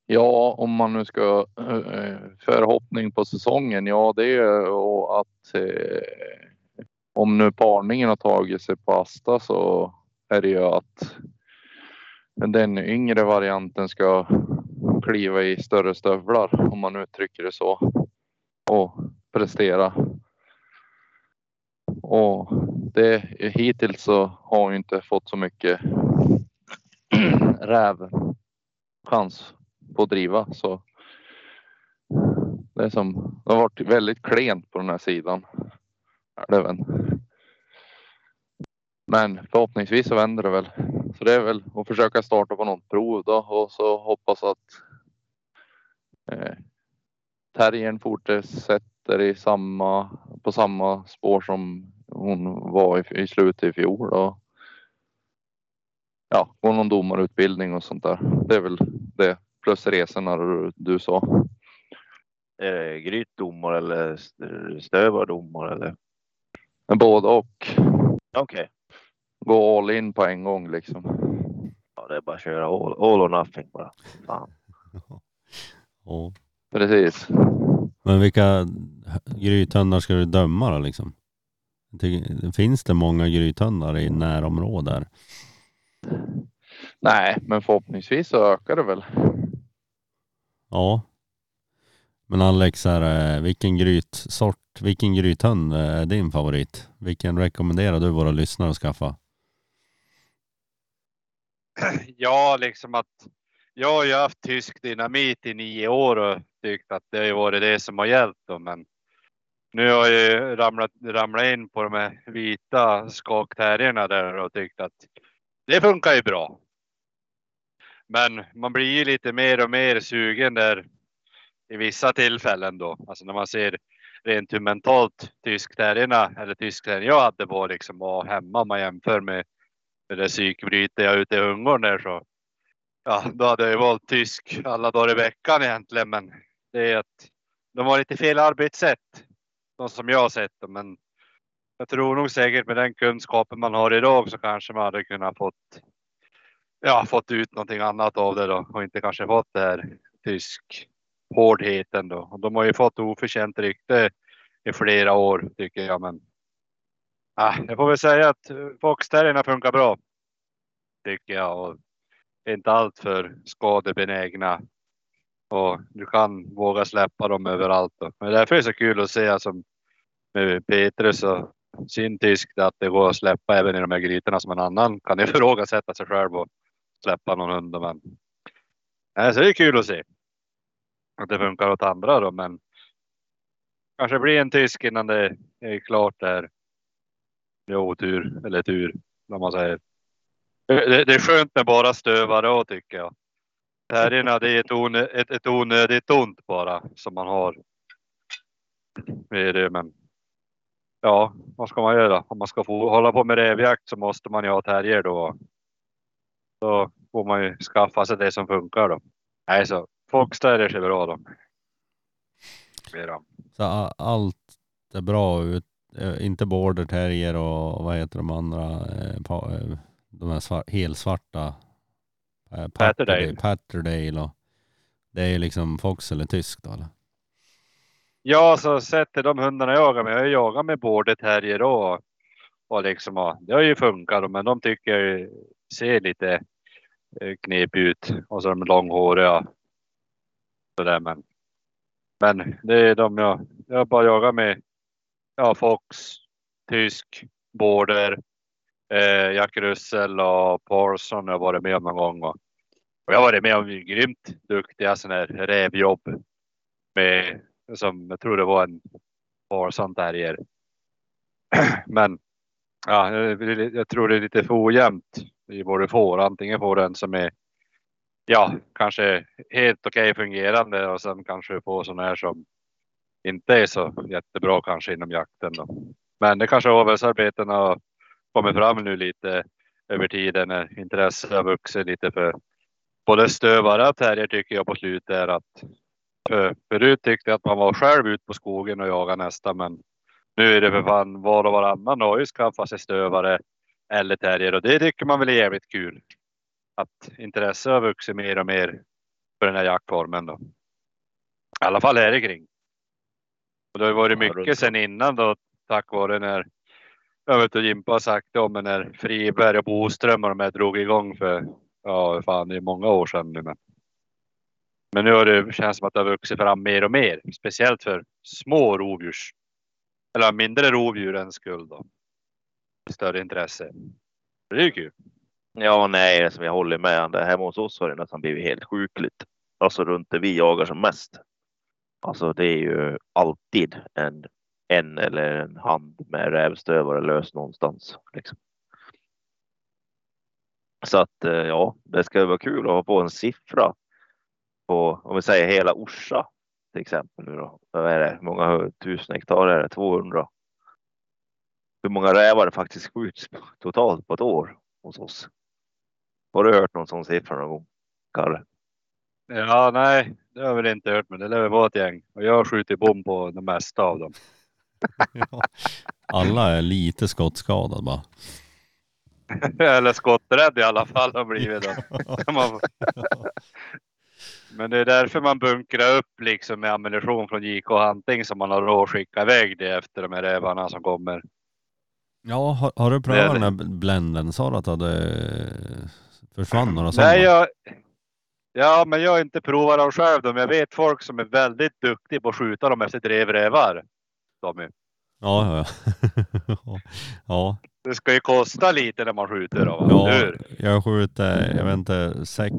Ja, om man nu ska eh, förhoppning på säsongen. Ja, det är att eh, om nu parningen har tagit sig på Asta så är det ju att den yngre varianten ska kliva i större stövlar om man uttrycker det så och prestera. Och det hittills så har hon inte fått så mycket räv chans på att driva så. Det är som det har varit väldigt klent på den här sidan. Älven. Men förhoppningsvis så vänder det väl. Så det är väl att försöka starta på något prov då och så hoppas att Eh, terriern fortsätter i samma, på samma spår som hon var i, i slutet i fjol. Och, ja, går någon domarutbildning och sånt där. Det är väl det. Plus resorna du, du sa. Är det grytdomare eller st- stövardomare eller? Både och. Okej. Gå all in på en gång liksom. Ja, det är bara att köra all, all or nothing bara. Fan. Ja. Precis. Men vilka grythundar ska du döma då liksom? Finns det många grythundar i närområdet? Nej, men förhoppningsvis så ökar det väl. Ja. Men Alex, är, eh, vilken grytsort, vilken grythund är din favorit? Vilken rekommenderar du våra lyssnare att skaffa? Ja, liksom att jag har ju haft tysk dynamit i nio år och tyckt att det har ju varit det som har gällt då, men nu har jag ju ramlat, ramlat in på de här vita skakterrierna där och tyckt att det funkar ju bra. Men man blir ju lite mer och mer sugen där i vissa tillfällen då, alltså när man ser rent hur mentalt tyskterrierna eller tyskterriern jag hade på liksom var hemma om man jämför med det där psykbrytet jag ute i Ungern där så. Ja, då hade jag ju valt tysk alla dagar i veckan egentligen, men det är att de har lite fel arbetssätt. De som jag har sett dem, men jag tror nog säkert med den kunskapen man har idag så kanske man hade kunnat fått. Ja, fått ut någonting annat av det då och inte kanske fått det här tysk hårdheten då. De har ju fått oförtjänt rykte i flera år tycker jag, men. Ah, jag får väl säga att foxterrierna funkar bra. Tycker jag och är inte allt för skadebenägna. Och du kan våga släppa dem överallt. Då. Men därför är det så kul att se som med Petrus och sin tysk att det går att släppa även i de här grytorna som en annan kan ifrågasätta sig själv och släppa någon hund. Men nej, så det är kul att se att det funkar åt andra då, men kanske blir en tysk innan det är klart där. Det är otur eller tur, när man säger. Det, det är skönt med bara stövare då tycker jag. Färgerna, det är ett, onö, ett, ett onödigt ont bara som man har. Det det, men ja, vad ska man göra? Om man ska få hålla på med rävjakt så måste man ju ha terrier då. Då får man ju skaffa sig det som funkar då. Nej, så foxterriers är bra då. Så allt är bra ut, inte border terrier och vad heter de andra, eh, eh, de här svart, helsvarta. eh, Patterdale. Patterdale och det är ju liksom fox eller tysk då eller? Ja, så till de hundarna jag jagar med. Jag jagat med border terrier och, och liksom, ja, det har ju funkat men de tycker jag ser lite eh, knepig ut och så är de långhåriga. Sådär, men. Men det är de jag, jag bara jagat med. Ja, Fox, tysk, border, eh, Jack Russell och Parson har jag varit med om någon gång. Och, och jag har varit med om grymt duktiga sådana här rävjobb med som jag tror det var en Parson terrier. Men ja, jag, tror det är lite för ojämnt i vad du får. Antingen får du en som är ja, kanske helt okej fungerande och sen kanske du får sådana här som inte är så jättebra kanske inom jakten. Då. Men det kanske avelsarbetena har kommit fram nu lite över tiden eh, när intresset har vuxit lite för både stövare och terrier tycker jag på slutet är att för, förut tyckte jag att man var själv ut på skogen och jagade nästan. men nu är det för fan var och varannan har ju skaffat sig stövare eller terrier och det tycker man väl är jävligt kul. Att intresset har vuxit mer och mer för den här jaktformen då. I alla fall här kring. Och det har varit mycket sedan innan då tack vare när jag vet att Jimpa har sagt det om när Friberg och Boström och de här drog igång för ja, fan det är många år sedan nu. Men, men nu har det känns som att det har vuxit fram mer och mer, speciellt för små rovdjurs eller mindre rovdjurens skull då. Större intresse. Det är ju kul. Ja, nej, som jag håller med. Det hemma hos oss har det nästan blivit helt sjukligt. Alltså runt där vi jagar som mest. Alltså det är ju alltid en, en eller en hand med rävstövare lös någonstans. Liksom. Så att eh, ja, det ska vara kul att ha på en siffra på, om vi säger hela Orsa till exempel nu då. Vad är det? Hur många tusen hektar är det? 200. Hur många rävar det faktiskt skjuts totalt på ett år hos oss? Har du hört någon sån siffra någon gång, Kalle? Ja, nej, det har jag väl inte hört, men det lär väl vara ett gäng. Och jag har skjutit bom på de mesta av dem. Ja. Alla är lite skottskadade bara. Eller skotträdd i alla fall har blivit då. Men det är därför man bunkrar upp liksom med ammunition från JK Hunting som man har råd att skicka iväg det efter de här rävarna som kommer. Ja, har, har du prövat Det- den här blenden? Sa du att det hade försvann några sådana? Nej, jag, ja, men jag har inte provat dem själv. Men jag vet folk som är väldigt duktiga på att skjuta dem efter drevrävar. Tommy. Ja, ja, ja. Det ska ju kosta lite när man skjuter dem. ja. hur? Jag skjuter, jag vet inte, sex,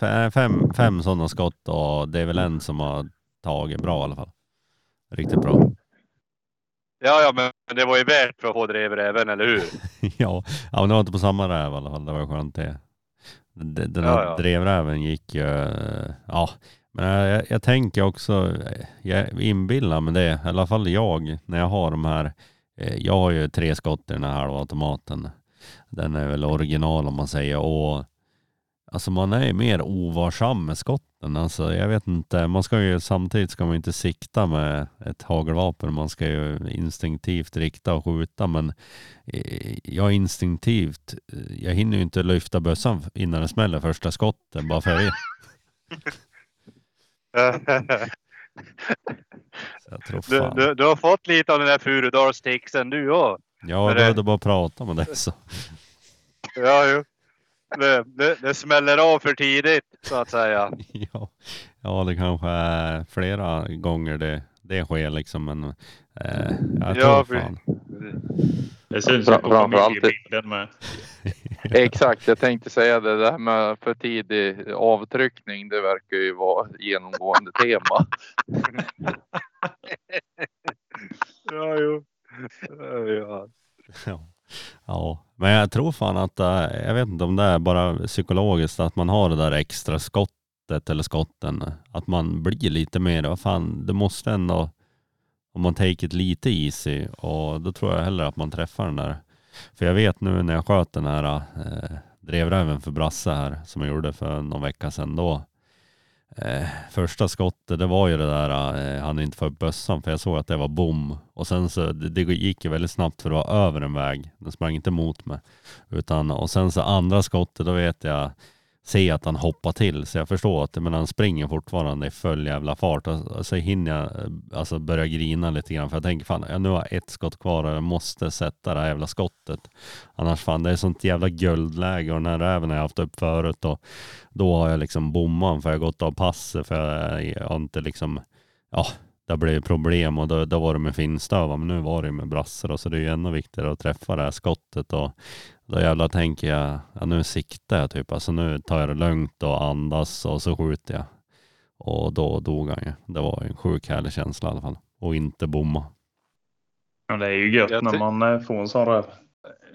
fe- fem, fem sådana skott och det är väl en som har tagit bra i alla fall. Riktigt bra. Ja, ja, men det var ju värt för att få drevräven, eller hur? ja, ja, men det var inte på samma räv i alla fall. Det var skönt det. Den den här Ja, ja. drevräven gick ju, ja. Men jag, jag tänker också, jag inbillar mig det, i alla fall jag, när jag har de här, eh, jag har ju tre skott i den här halvautomaten. Den är väl original om man säger och alltså man är ju mer ovarsam med skotten. Alltså jag vet inte, man ska ju samtidigt ska man inte sikta med ett hagelvapen. Man ska ju instinktivt rikta och skjuta men eh, jag instinktivt, eh, jag hinner ju inte lyfta bössan innan det smäller första skottet bara för jag tror Du, du, du har fått lite av den där Furudalstixen du också. Ja, jag behövde bara prata med dig så. Ja, jo. Det, det, det smäller av för tidigt så att säga. Ja, ja, det kanske är flera gånger det, det sker liksom. Men eh, jag tror Ja, fan. Det syns Fra- ju på framförallt- familjebilden med. Exakt, jag tänkte säga det där med för tidig avtryckning. Det verkar ju vara genomgående tema. Ja, jo. Ja. Ja. men jag tror fan att eh, jag vet inte om det är bara psykologiskt att man har det där extra skottet eller skotten. Att man blir lite mer, vad fan, det måste ändå, om man take it lite easy och då tror jag hellre att man träffar den där. För jag vet nu när jag sköt den här eh, drevräven för Brasse här som jag gjorde för någon vecka sedan då. Eh, första skottet det var ju det där, eh, han är inte för upp bössan för jag såg att det var bom. Och sen så, det, det gick ju väldigt snabbt för det var över en väg. Den sprang inte mot mig. Utan, och sen så andra skottet, då vet jag, se att han hoppar till. Så jag förstår att men han springer fortfarande i full jävla fart. Och, så hinner jag eh, alltså, börja grina lite grann. För jag tänker fan, jag nu har jag ett skott kvar och jag måste sätta det här jävla skottet. Annars fan, det är sånt jävla guldläge och den här räven har jag haft upp förut. Och då har jag liksom bommat för jag har gått av passet för jag har inte liksom, ja, det blivit problem och då, då var det med finstöva men nu var det med brassar och så det är ju ännu viktigare att träffa det här skottet och då jävlar tänker jag, ja nu siktar jag typ, alltså nu tar jag det lugnt och andas och så skjuter jag. Och då dog han ju. Det var ju en sjuk härlig känsla i alla fall. Och inte bomma. Ja, det är ju gött när man eh, får en sån räv.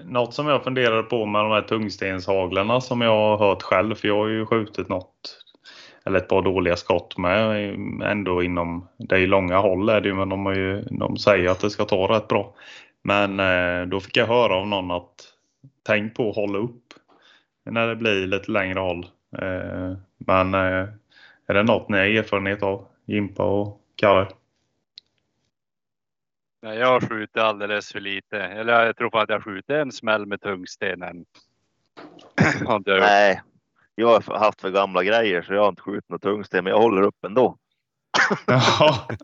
Något som jag funderade på med de här tungstenshaglarna som jag har hört själv, för jag har ju skjutit något eller ett par dåliga skott med ändå inom, det är ju långa håll är det ju, men de, har ju, de säger att det ska ta rätt bra. Men eh, då fick jag höra av någon att tänk på att hålla upp när det blir lite längre håll. Eh, men eh, är det något ni har erfarenhet av, Jimpa och Kalle? Nej, jag har skjutit alldeles för lite. Eller jag tror att jag skjutit en smäll med tungstenen. Nej, jag har haft för gamla grejer så jag har inte skjutit något tungsten, men jag håller upp ändå. Ja.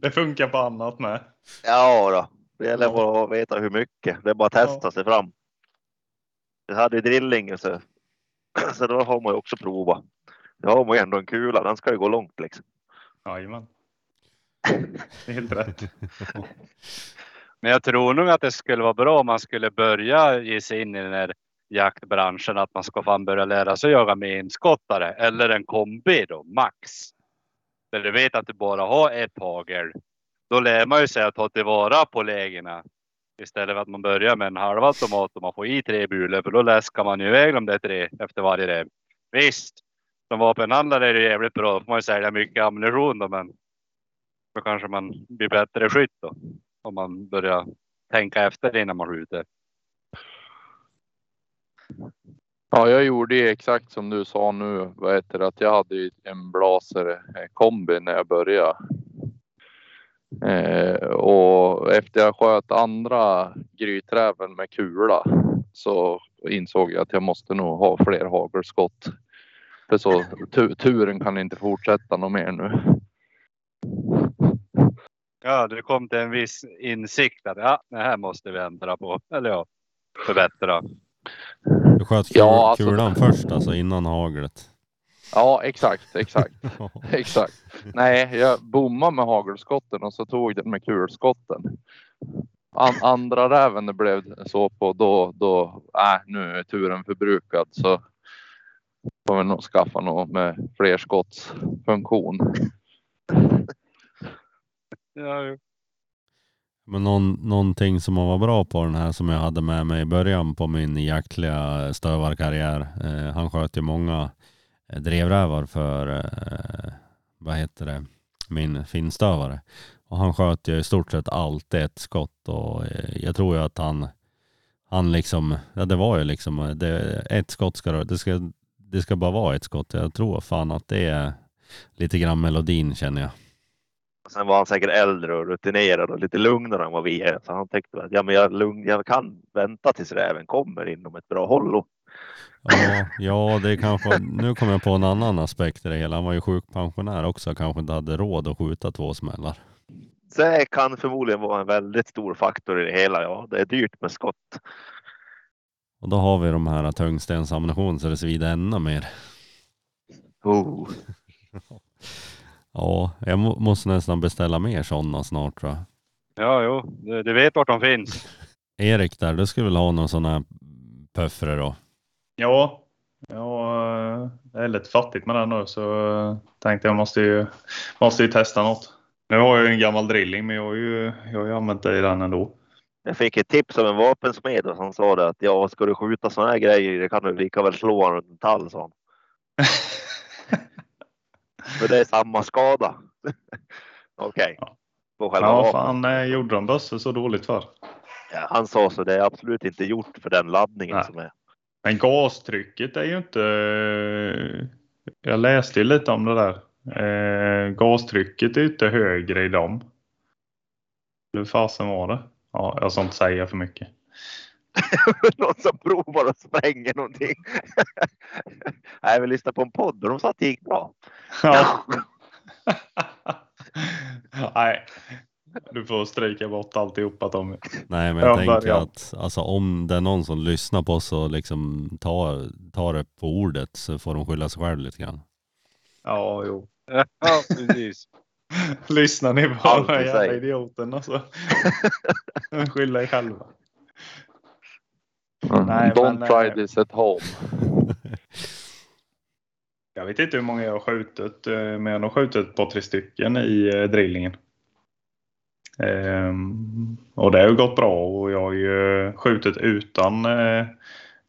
det funkar på annat med. Ja då, det gäller bara att veta hur mycket. Det är bara att testa sig fram. Jag hade ju drilling så, så då har man ju också provat. Då har man ju ändå en kula, den ska ju gå långt liksom. Jajamän. Det är helt rätt. Men jag tror nog att det skulle vara bra om man skulle börja ge sig in i den här jaktbranschen. Att man ska fan börja lära sig jaga med enskottare eller en kombi då, max. Där du vet att du bara har ett hagel. Då lär man ju sig att ta tillvara på lägena. Istället för att man börjar med en halvautomat och man får i tre bulor för då läskar man ju iväg de där tre efter varje rev. Visst, som vapenhandlare är det jävligt bra. Då får man ju sälja mycket ammunition då, men då kanske man blir bättre skytt då. Om man börjar tänka efter innan man skjuter. Ja, jag gjorde ju exakt som du sa nu. Vad heter det? Att jag hade en blaser eh, kombi när jag började. Eh, och efter jag sköt andra gryträven med kula så insåg jag att jag måste nog ha fler hagelskott. För så turen kan inte fortsätta något mer nu. Ja, du kom till en viss insikt att ja, det här måste vi ändra på. Eller ja, förbättra. Du sköt kul, Ja, alltså- kulan först alltså innan haglet. Ja, exakt, exakt, exakt. Nej, jag bommade med hagelskotten och så tog den med kulskotten. An andra räven det blev så på då, då, äh, nu är turen förbrukad så får vi nog skaffa något med flerskottsfunktion. Ja. Men någon, någonting som man var bra på den här som jag hade med mig i början på min jaktliga stövarkarriär. Eh, han sköt ju många eh, drevrävar för, eh, vad heter det, min finstövare. Och han sköt ju i stort sett alltid ett skott och eh, jag tror ju att han, han liksom, ja det var ju liksom, eh, det, ett skott ska det, det ska, det ska bara vara ett skott. Jag tror fan att det är lite grann melodin känner jag. Sen var han säkert äldre och rutinerad och lite lugnare än vad vi är. Så han tänkte att ja, men jag, lugn, jag kan vänta tills räven kommer inom ett bra håll. Ja, ja, det kanske, nu kommer jag på en annan aspekt i det hela. Han var ju sjukpensionär också, kanske inte hade råd att skjuta två smällar. Det kan förmodligen vara en väldigt stor faktor i det hela. Ja, det är dyrt med skott. Och då har vi de här tungstensammunition så det svider ännu mer. Oh. Ja, jag må, måste nästan beställa mer sådana snart tror jag. ja jo, du, du vet vart de finns. Erik där, du skulle väl ha någon sån här puffre då? Ja, ja, det är lite fattigt med den nu så tänkte jag måste ju, måste ju testa något. Nu har jag ju en gammal drilling men jag har ju, jag har ju använt det i den ändå. Jag fick ett tips av en vapensmed och han sa det att ja, ska du skjuta sådana här grejer, det kan du lika väl slå en tall, sa han. För det är samma skada. Okej. Ja. På själva Ja, fan eh, gjorde de bössor så dåligt för? Ja, han sa så det är absolut inte gjort för den laddningen Nej. som är. Men gastrycket är ju inte... Jag läste ju lite om det där. Eh, gastrycket är ju inte högre i dem. Hur fasen var det? Ja, jag ska inte säga för mycket. Någon som provar och spränger någonting. Nej, vi lyssnade på en podd och de sa att det gick bra. Ja. Nej, du får stryka bort alltihopa Tommy. Nej men jag Ja, tänker att alltså, om det är någon som lyssnar på oss och liksom tar, tar det på ordet så får de skylla sig själv lite grann. Ja, jo. Ja, precis. Lyssnar ni på den här i jävla idioten alltså? Skylla er själva. Mm. Nej, Don't men, try eh, this at home. Jag vet inte hur många jag har skjutit, eh, men jag har nog skjutit ett par tre stycken i eh, drillingen. Ehm, och det har ju gått bra och jag har ju skjutit utan eh,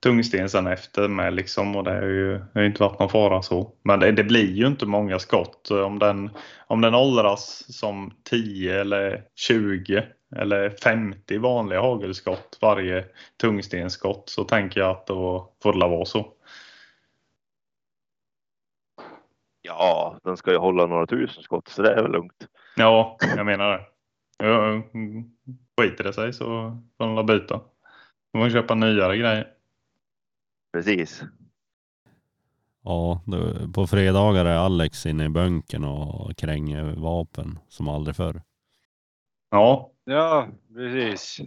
tungsten sen efter med liksom och det har ju det har ju inte varit någon fara så. Men det, det blir ju inte många skott. Om den, om den åldras som 10 eller 20 eller 50 vanliga hagelskott varje tungstensskott så tänker jag att då får det vara så. Ja, den ska ju hålla några tusen skott så det är väl lugnt. Ja, jag menar det. Ja, skiter det sig så får de la byta. Då får man köpa nyare grejer. Precis. Ja, på fredagar är Alex inne i bunkern och kränger vapen som aldrig förr. Ja, Ja, precis.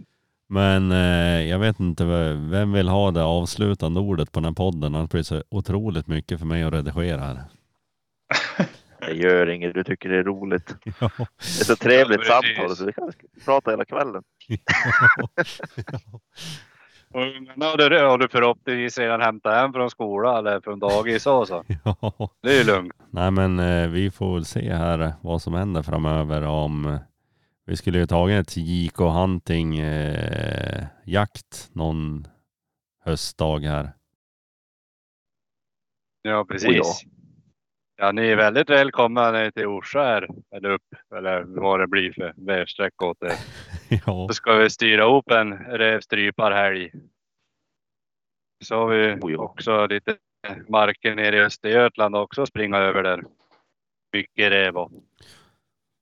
Men eh, jag vet inte, vem vill ha det avslutande ordet på den här podden? Det blir så otroligt mycket för mig att redigera här. Det gör inget. Du tycker det är roligt. Ja. Det är så trevligt Ja, samtal så vi kan prata hela kvällen. Och ungarna har du, har du förhoppningsvis redan hämtat hem från skolan eller från dagis och så. Ja. Det är ju lugnt. Nej men eh, vi får väl se här vad som händer framöver om Vi skulle ju tagit ett JK hunting eh, jakt någon höstdag här. Ja, precis. Ja, ni är väldigt välkomna ner till Orsa här, eller upp, eller vad det blir för vägsträcka åt er. ja, Så ska vi styra ihop en rävstryparhelg. Så har vi Oh ja. också lite marker nere i Östergötland också att springa över där. Mycket räv och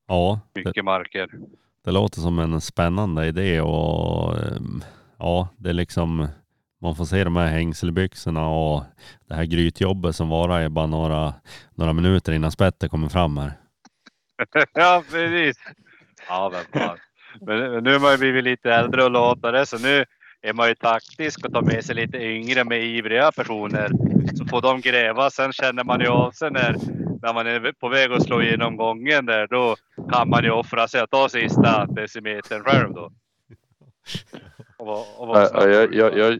ja det, mycket marker. det låter som en spännande idé och ehm, ja, det är liksom man får se de här hängselbyxorna och det här grytjobbet som varar i bara några, några minuter innan spettet kommer fram här. ja, precis. Ja, men fan. Men men nu har man ju blivit lite äldre och latare så nu är man ju taktisk och tar med sig lite yngre med ivriga personer. Så får de gräva. Sen känner man ju av sig när, när man är på väg att slå igenom gången där. Då kan man ju offra sig och ta sista decimetern själv då. Och, och Ja, snabb. jag, jag, jag,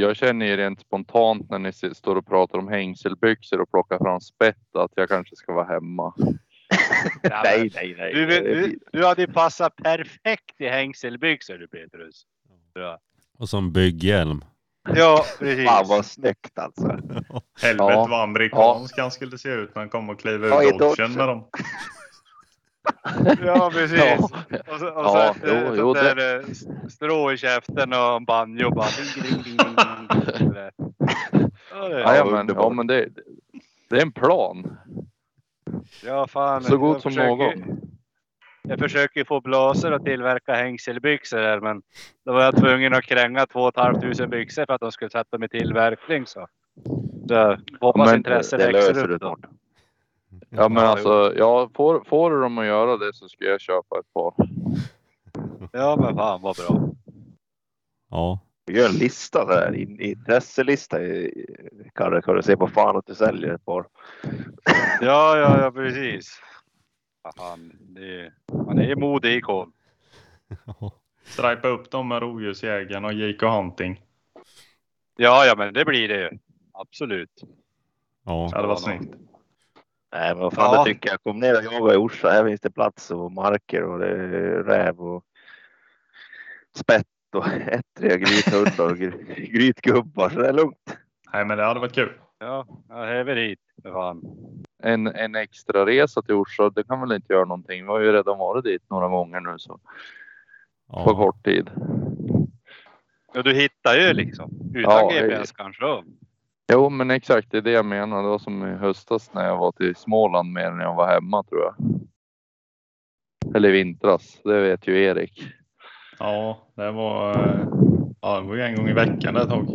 jag känner ju rent spontant när ni står och pratar om hängselbyxor och plockar fram spett att jag kanske ska vara hemma. Ja, Nej, nej, nej. Du, du, du hade passat perfekt i hängselbyxor du Petrus. Ja, Och som bygghjälm. ja precis. Fan vad snyggt alltså. Helvete Ja. vad amerikansk han skulle se ut när han kom och kliva Ja, i ur Dodgen Dodgen. med dem. Ja, precis. Ja. Och så, och Ja, så ett, jo, jo, sånt där strå i käften och en banjo bara. Ding, ding, ding, ding, ding. Sådär. Ja, det- Ja, men, ja, men det, det är en plan. Ja, fan. Så god som försöker- någon. Jag försöker få blåsor att tillverka hängselbyxor här, men då var jag tvungen att kränga 2 500 byxor för att de skulle sätta dem i tillverkning. Så. Så hoppas Men intresset växer upp. Ja, men Ja, alltså, ja, får, får du dem att göra det så ska jag köpa ett par. Ja, men fan vad bra. Ja, Vi gör en lista där, in- intresselista. Karre, kan du se på fan att du säljer ett par? Ja, ja, ja, precis. Fan, det, man är ju modig i kol. Stripa upp dem med rovdjursjägarna och JK Hunting. Ja, ja, men det blir det ju. Absolut. ja. Ja, det var snyggt. Nej, men vad fan Ja. det tycker jag. Kom ner och jaga i Orsa. Här finns det plats och marker och det är räv och spett och ettriga grythundar och gry- grytgubbar. Så det är lugnt. Nej, men det hade varit kul. Ja, jag häver hit. för Fan. En, en extra resa till Orsa, det kan väl inte göra någonting. Vi har ju redan varit dit några gånger nu så på ja. kort tid. Ja, du hittar ju liksom. Utan Ja, GPS kanske då. Jo, men exakt det är det jag menar. Det var som i höstas när jag var till Småland mer än jag var hemma tror jag. Eller i vintras, det vet ju Erik. Ja, det var, ja, det var en gång i veckan ett tag.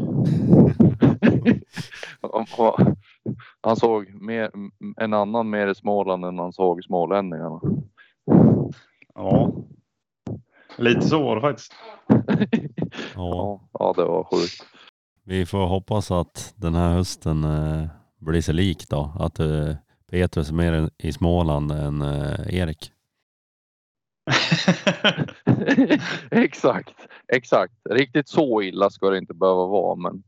Han- såg mer, en annan mer i Småland än han såg smålänningarna. Ja, lite så var det faktiskt. ja. Ja, ja, det var sjukt. Vi får hoppas att den här hösten eh, blir sig lik då. Att eh, Petrus är mer i Småland än eh, Erik. exakt, exakt. Riktigt så illa ska det inte behöva vara, men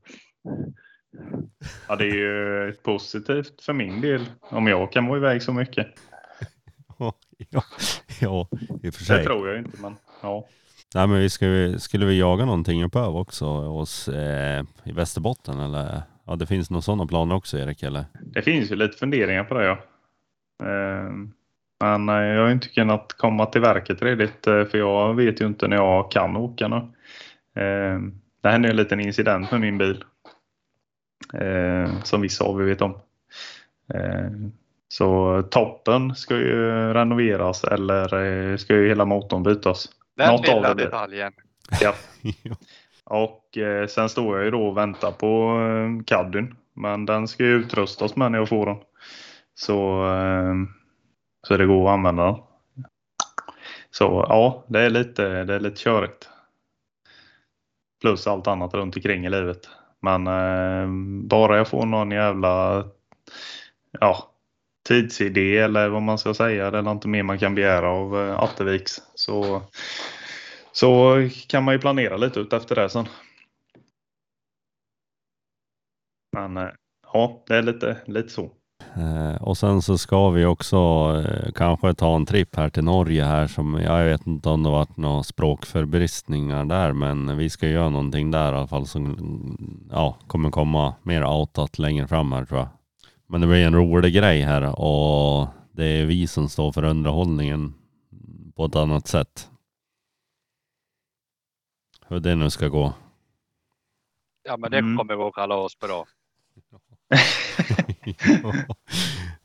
Ja, det är ju positivt för min del om jag kan vara iväg så mycket. ja, ja, i och för Det sig. tror jag inte, men ja. Nej, men vi skulle, skulle vi jaga någonting uppöver också hos, eh, i Västerbotten eller? Ja, det finns några sådana planer också Erik eller? Det finns ju lite funderingar på det ja. Ehm, Men eh, jag har inte kunnat komma till verket redigt eh, för jag vet ju inte när jag kan åka nu. Ehm, Det hände en liten incident med min bil. eh, Som vissa av er vet om. Ehm, Så toppen ska ju renoveras eller eh, ska ju hela motorn bytas. Den Något av lilla det blir. detaljen. Ja. Och eh, sen står jag ju då och väntar på eh, caddien. Men den ska ju utrustas med när jag får den. Så, eh, så det går att använda den. Så ja, det är lite, det är lite körigt. Plus allt annat runt omkring i livet. Men eh, bara jag får någon jävla ja, tidsidé eller vad man ska säga. Det är inte mer man kan begära av eh, Atterviks. Så så kan man ju planera lite ut efter det sen. Men eh, ja, det är lite, lite så. Eh, och sen så ska vi också eh, kanske ta en tripp här till Norge här som jag vet inte om det varit några språkförbristningar där men vi ska göra någonting där i alla fall som ja, kommer komma mer outat längre fram här tror jag. Men det blir en rolig grej här och det är vi som står för underhållningen på ett annat sätt. Hur det nu ska gå. Ja, men det Mm. kommer gå kalas bra.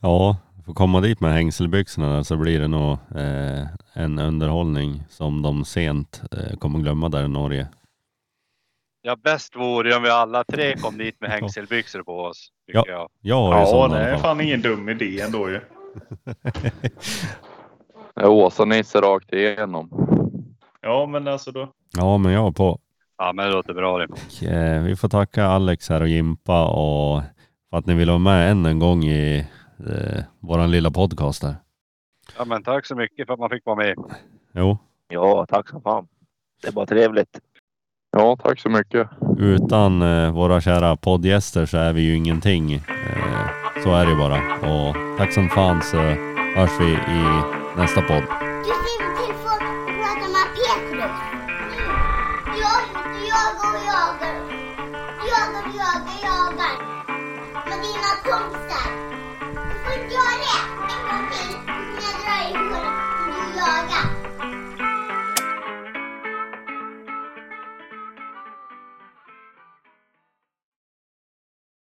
ja, får komma dit med hängselbyxorna där så blir det nog eh, en underhållning som de sent eh, kommer glömma där i Norge. Ja, bäst vore ju om vi alla tre kom dit med hängselbyxor på oss. Ja. jag. Jag har ju Ja, sådana det är fan ingen dum idé ändå ju. Åsa-Nisse rakt igenom. Ja, men alltså då. Ja, men jag är på. Ja, men det låter bra det. Och, eh, vi får tacka Alex här och Jimpa och för att ni vill vara med än en gång i eh, våran lilla podcast här. Ja, men tack så mycket för att man fick vara med. Jo, Ja, tack som fan. Det bara trevligt. Ja, tack så mycket. Utan eh, våra kära poddgäster så är vi ju ingenting. Eh, så är det ju bara. Och tack som fan så hörs vi i nästa podd. Du ska inte få prata med Petrus. Jag jagar och jagar. Jagar jagar, jagar.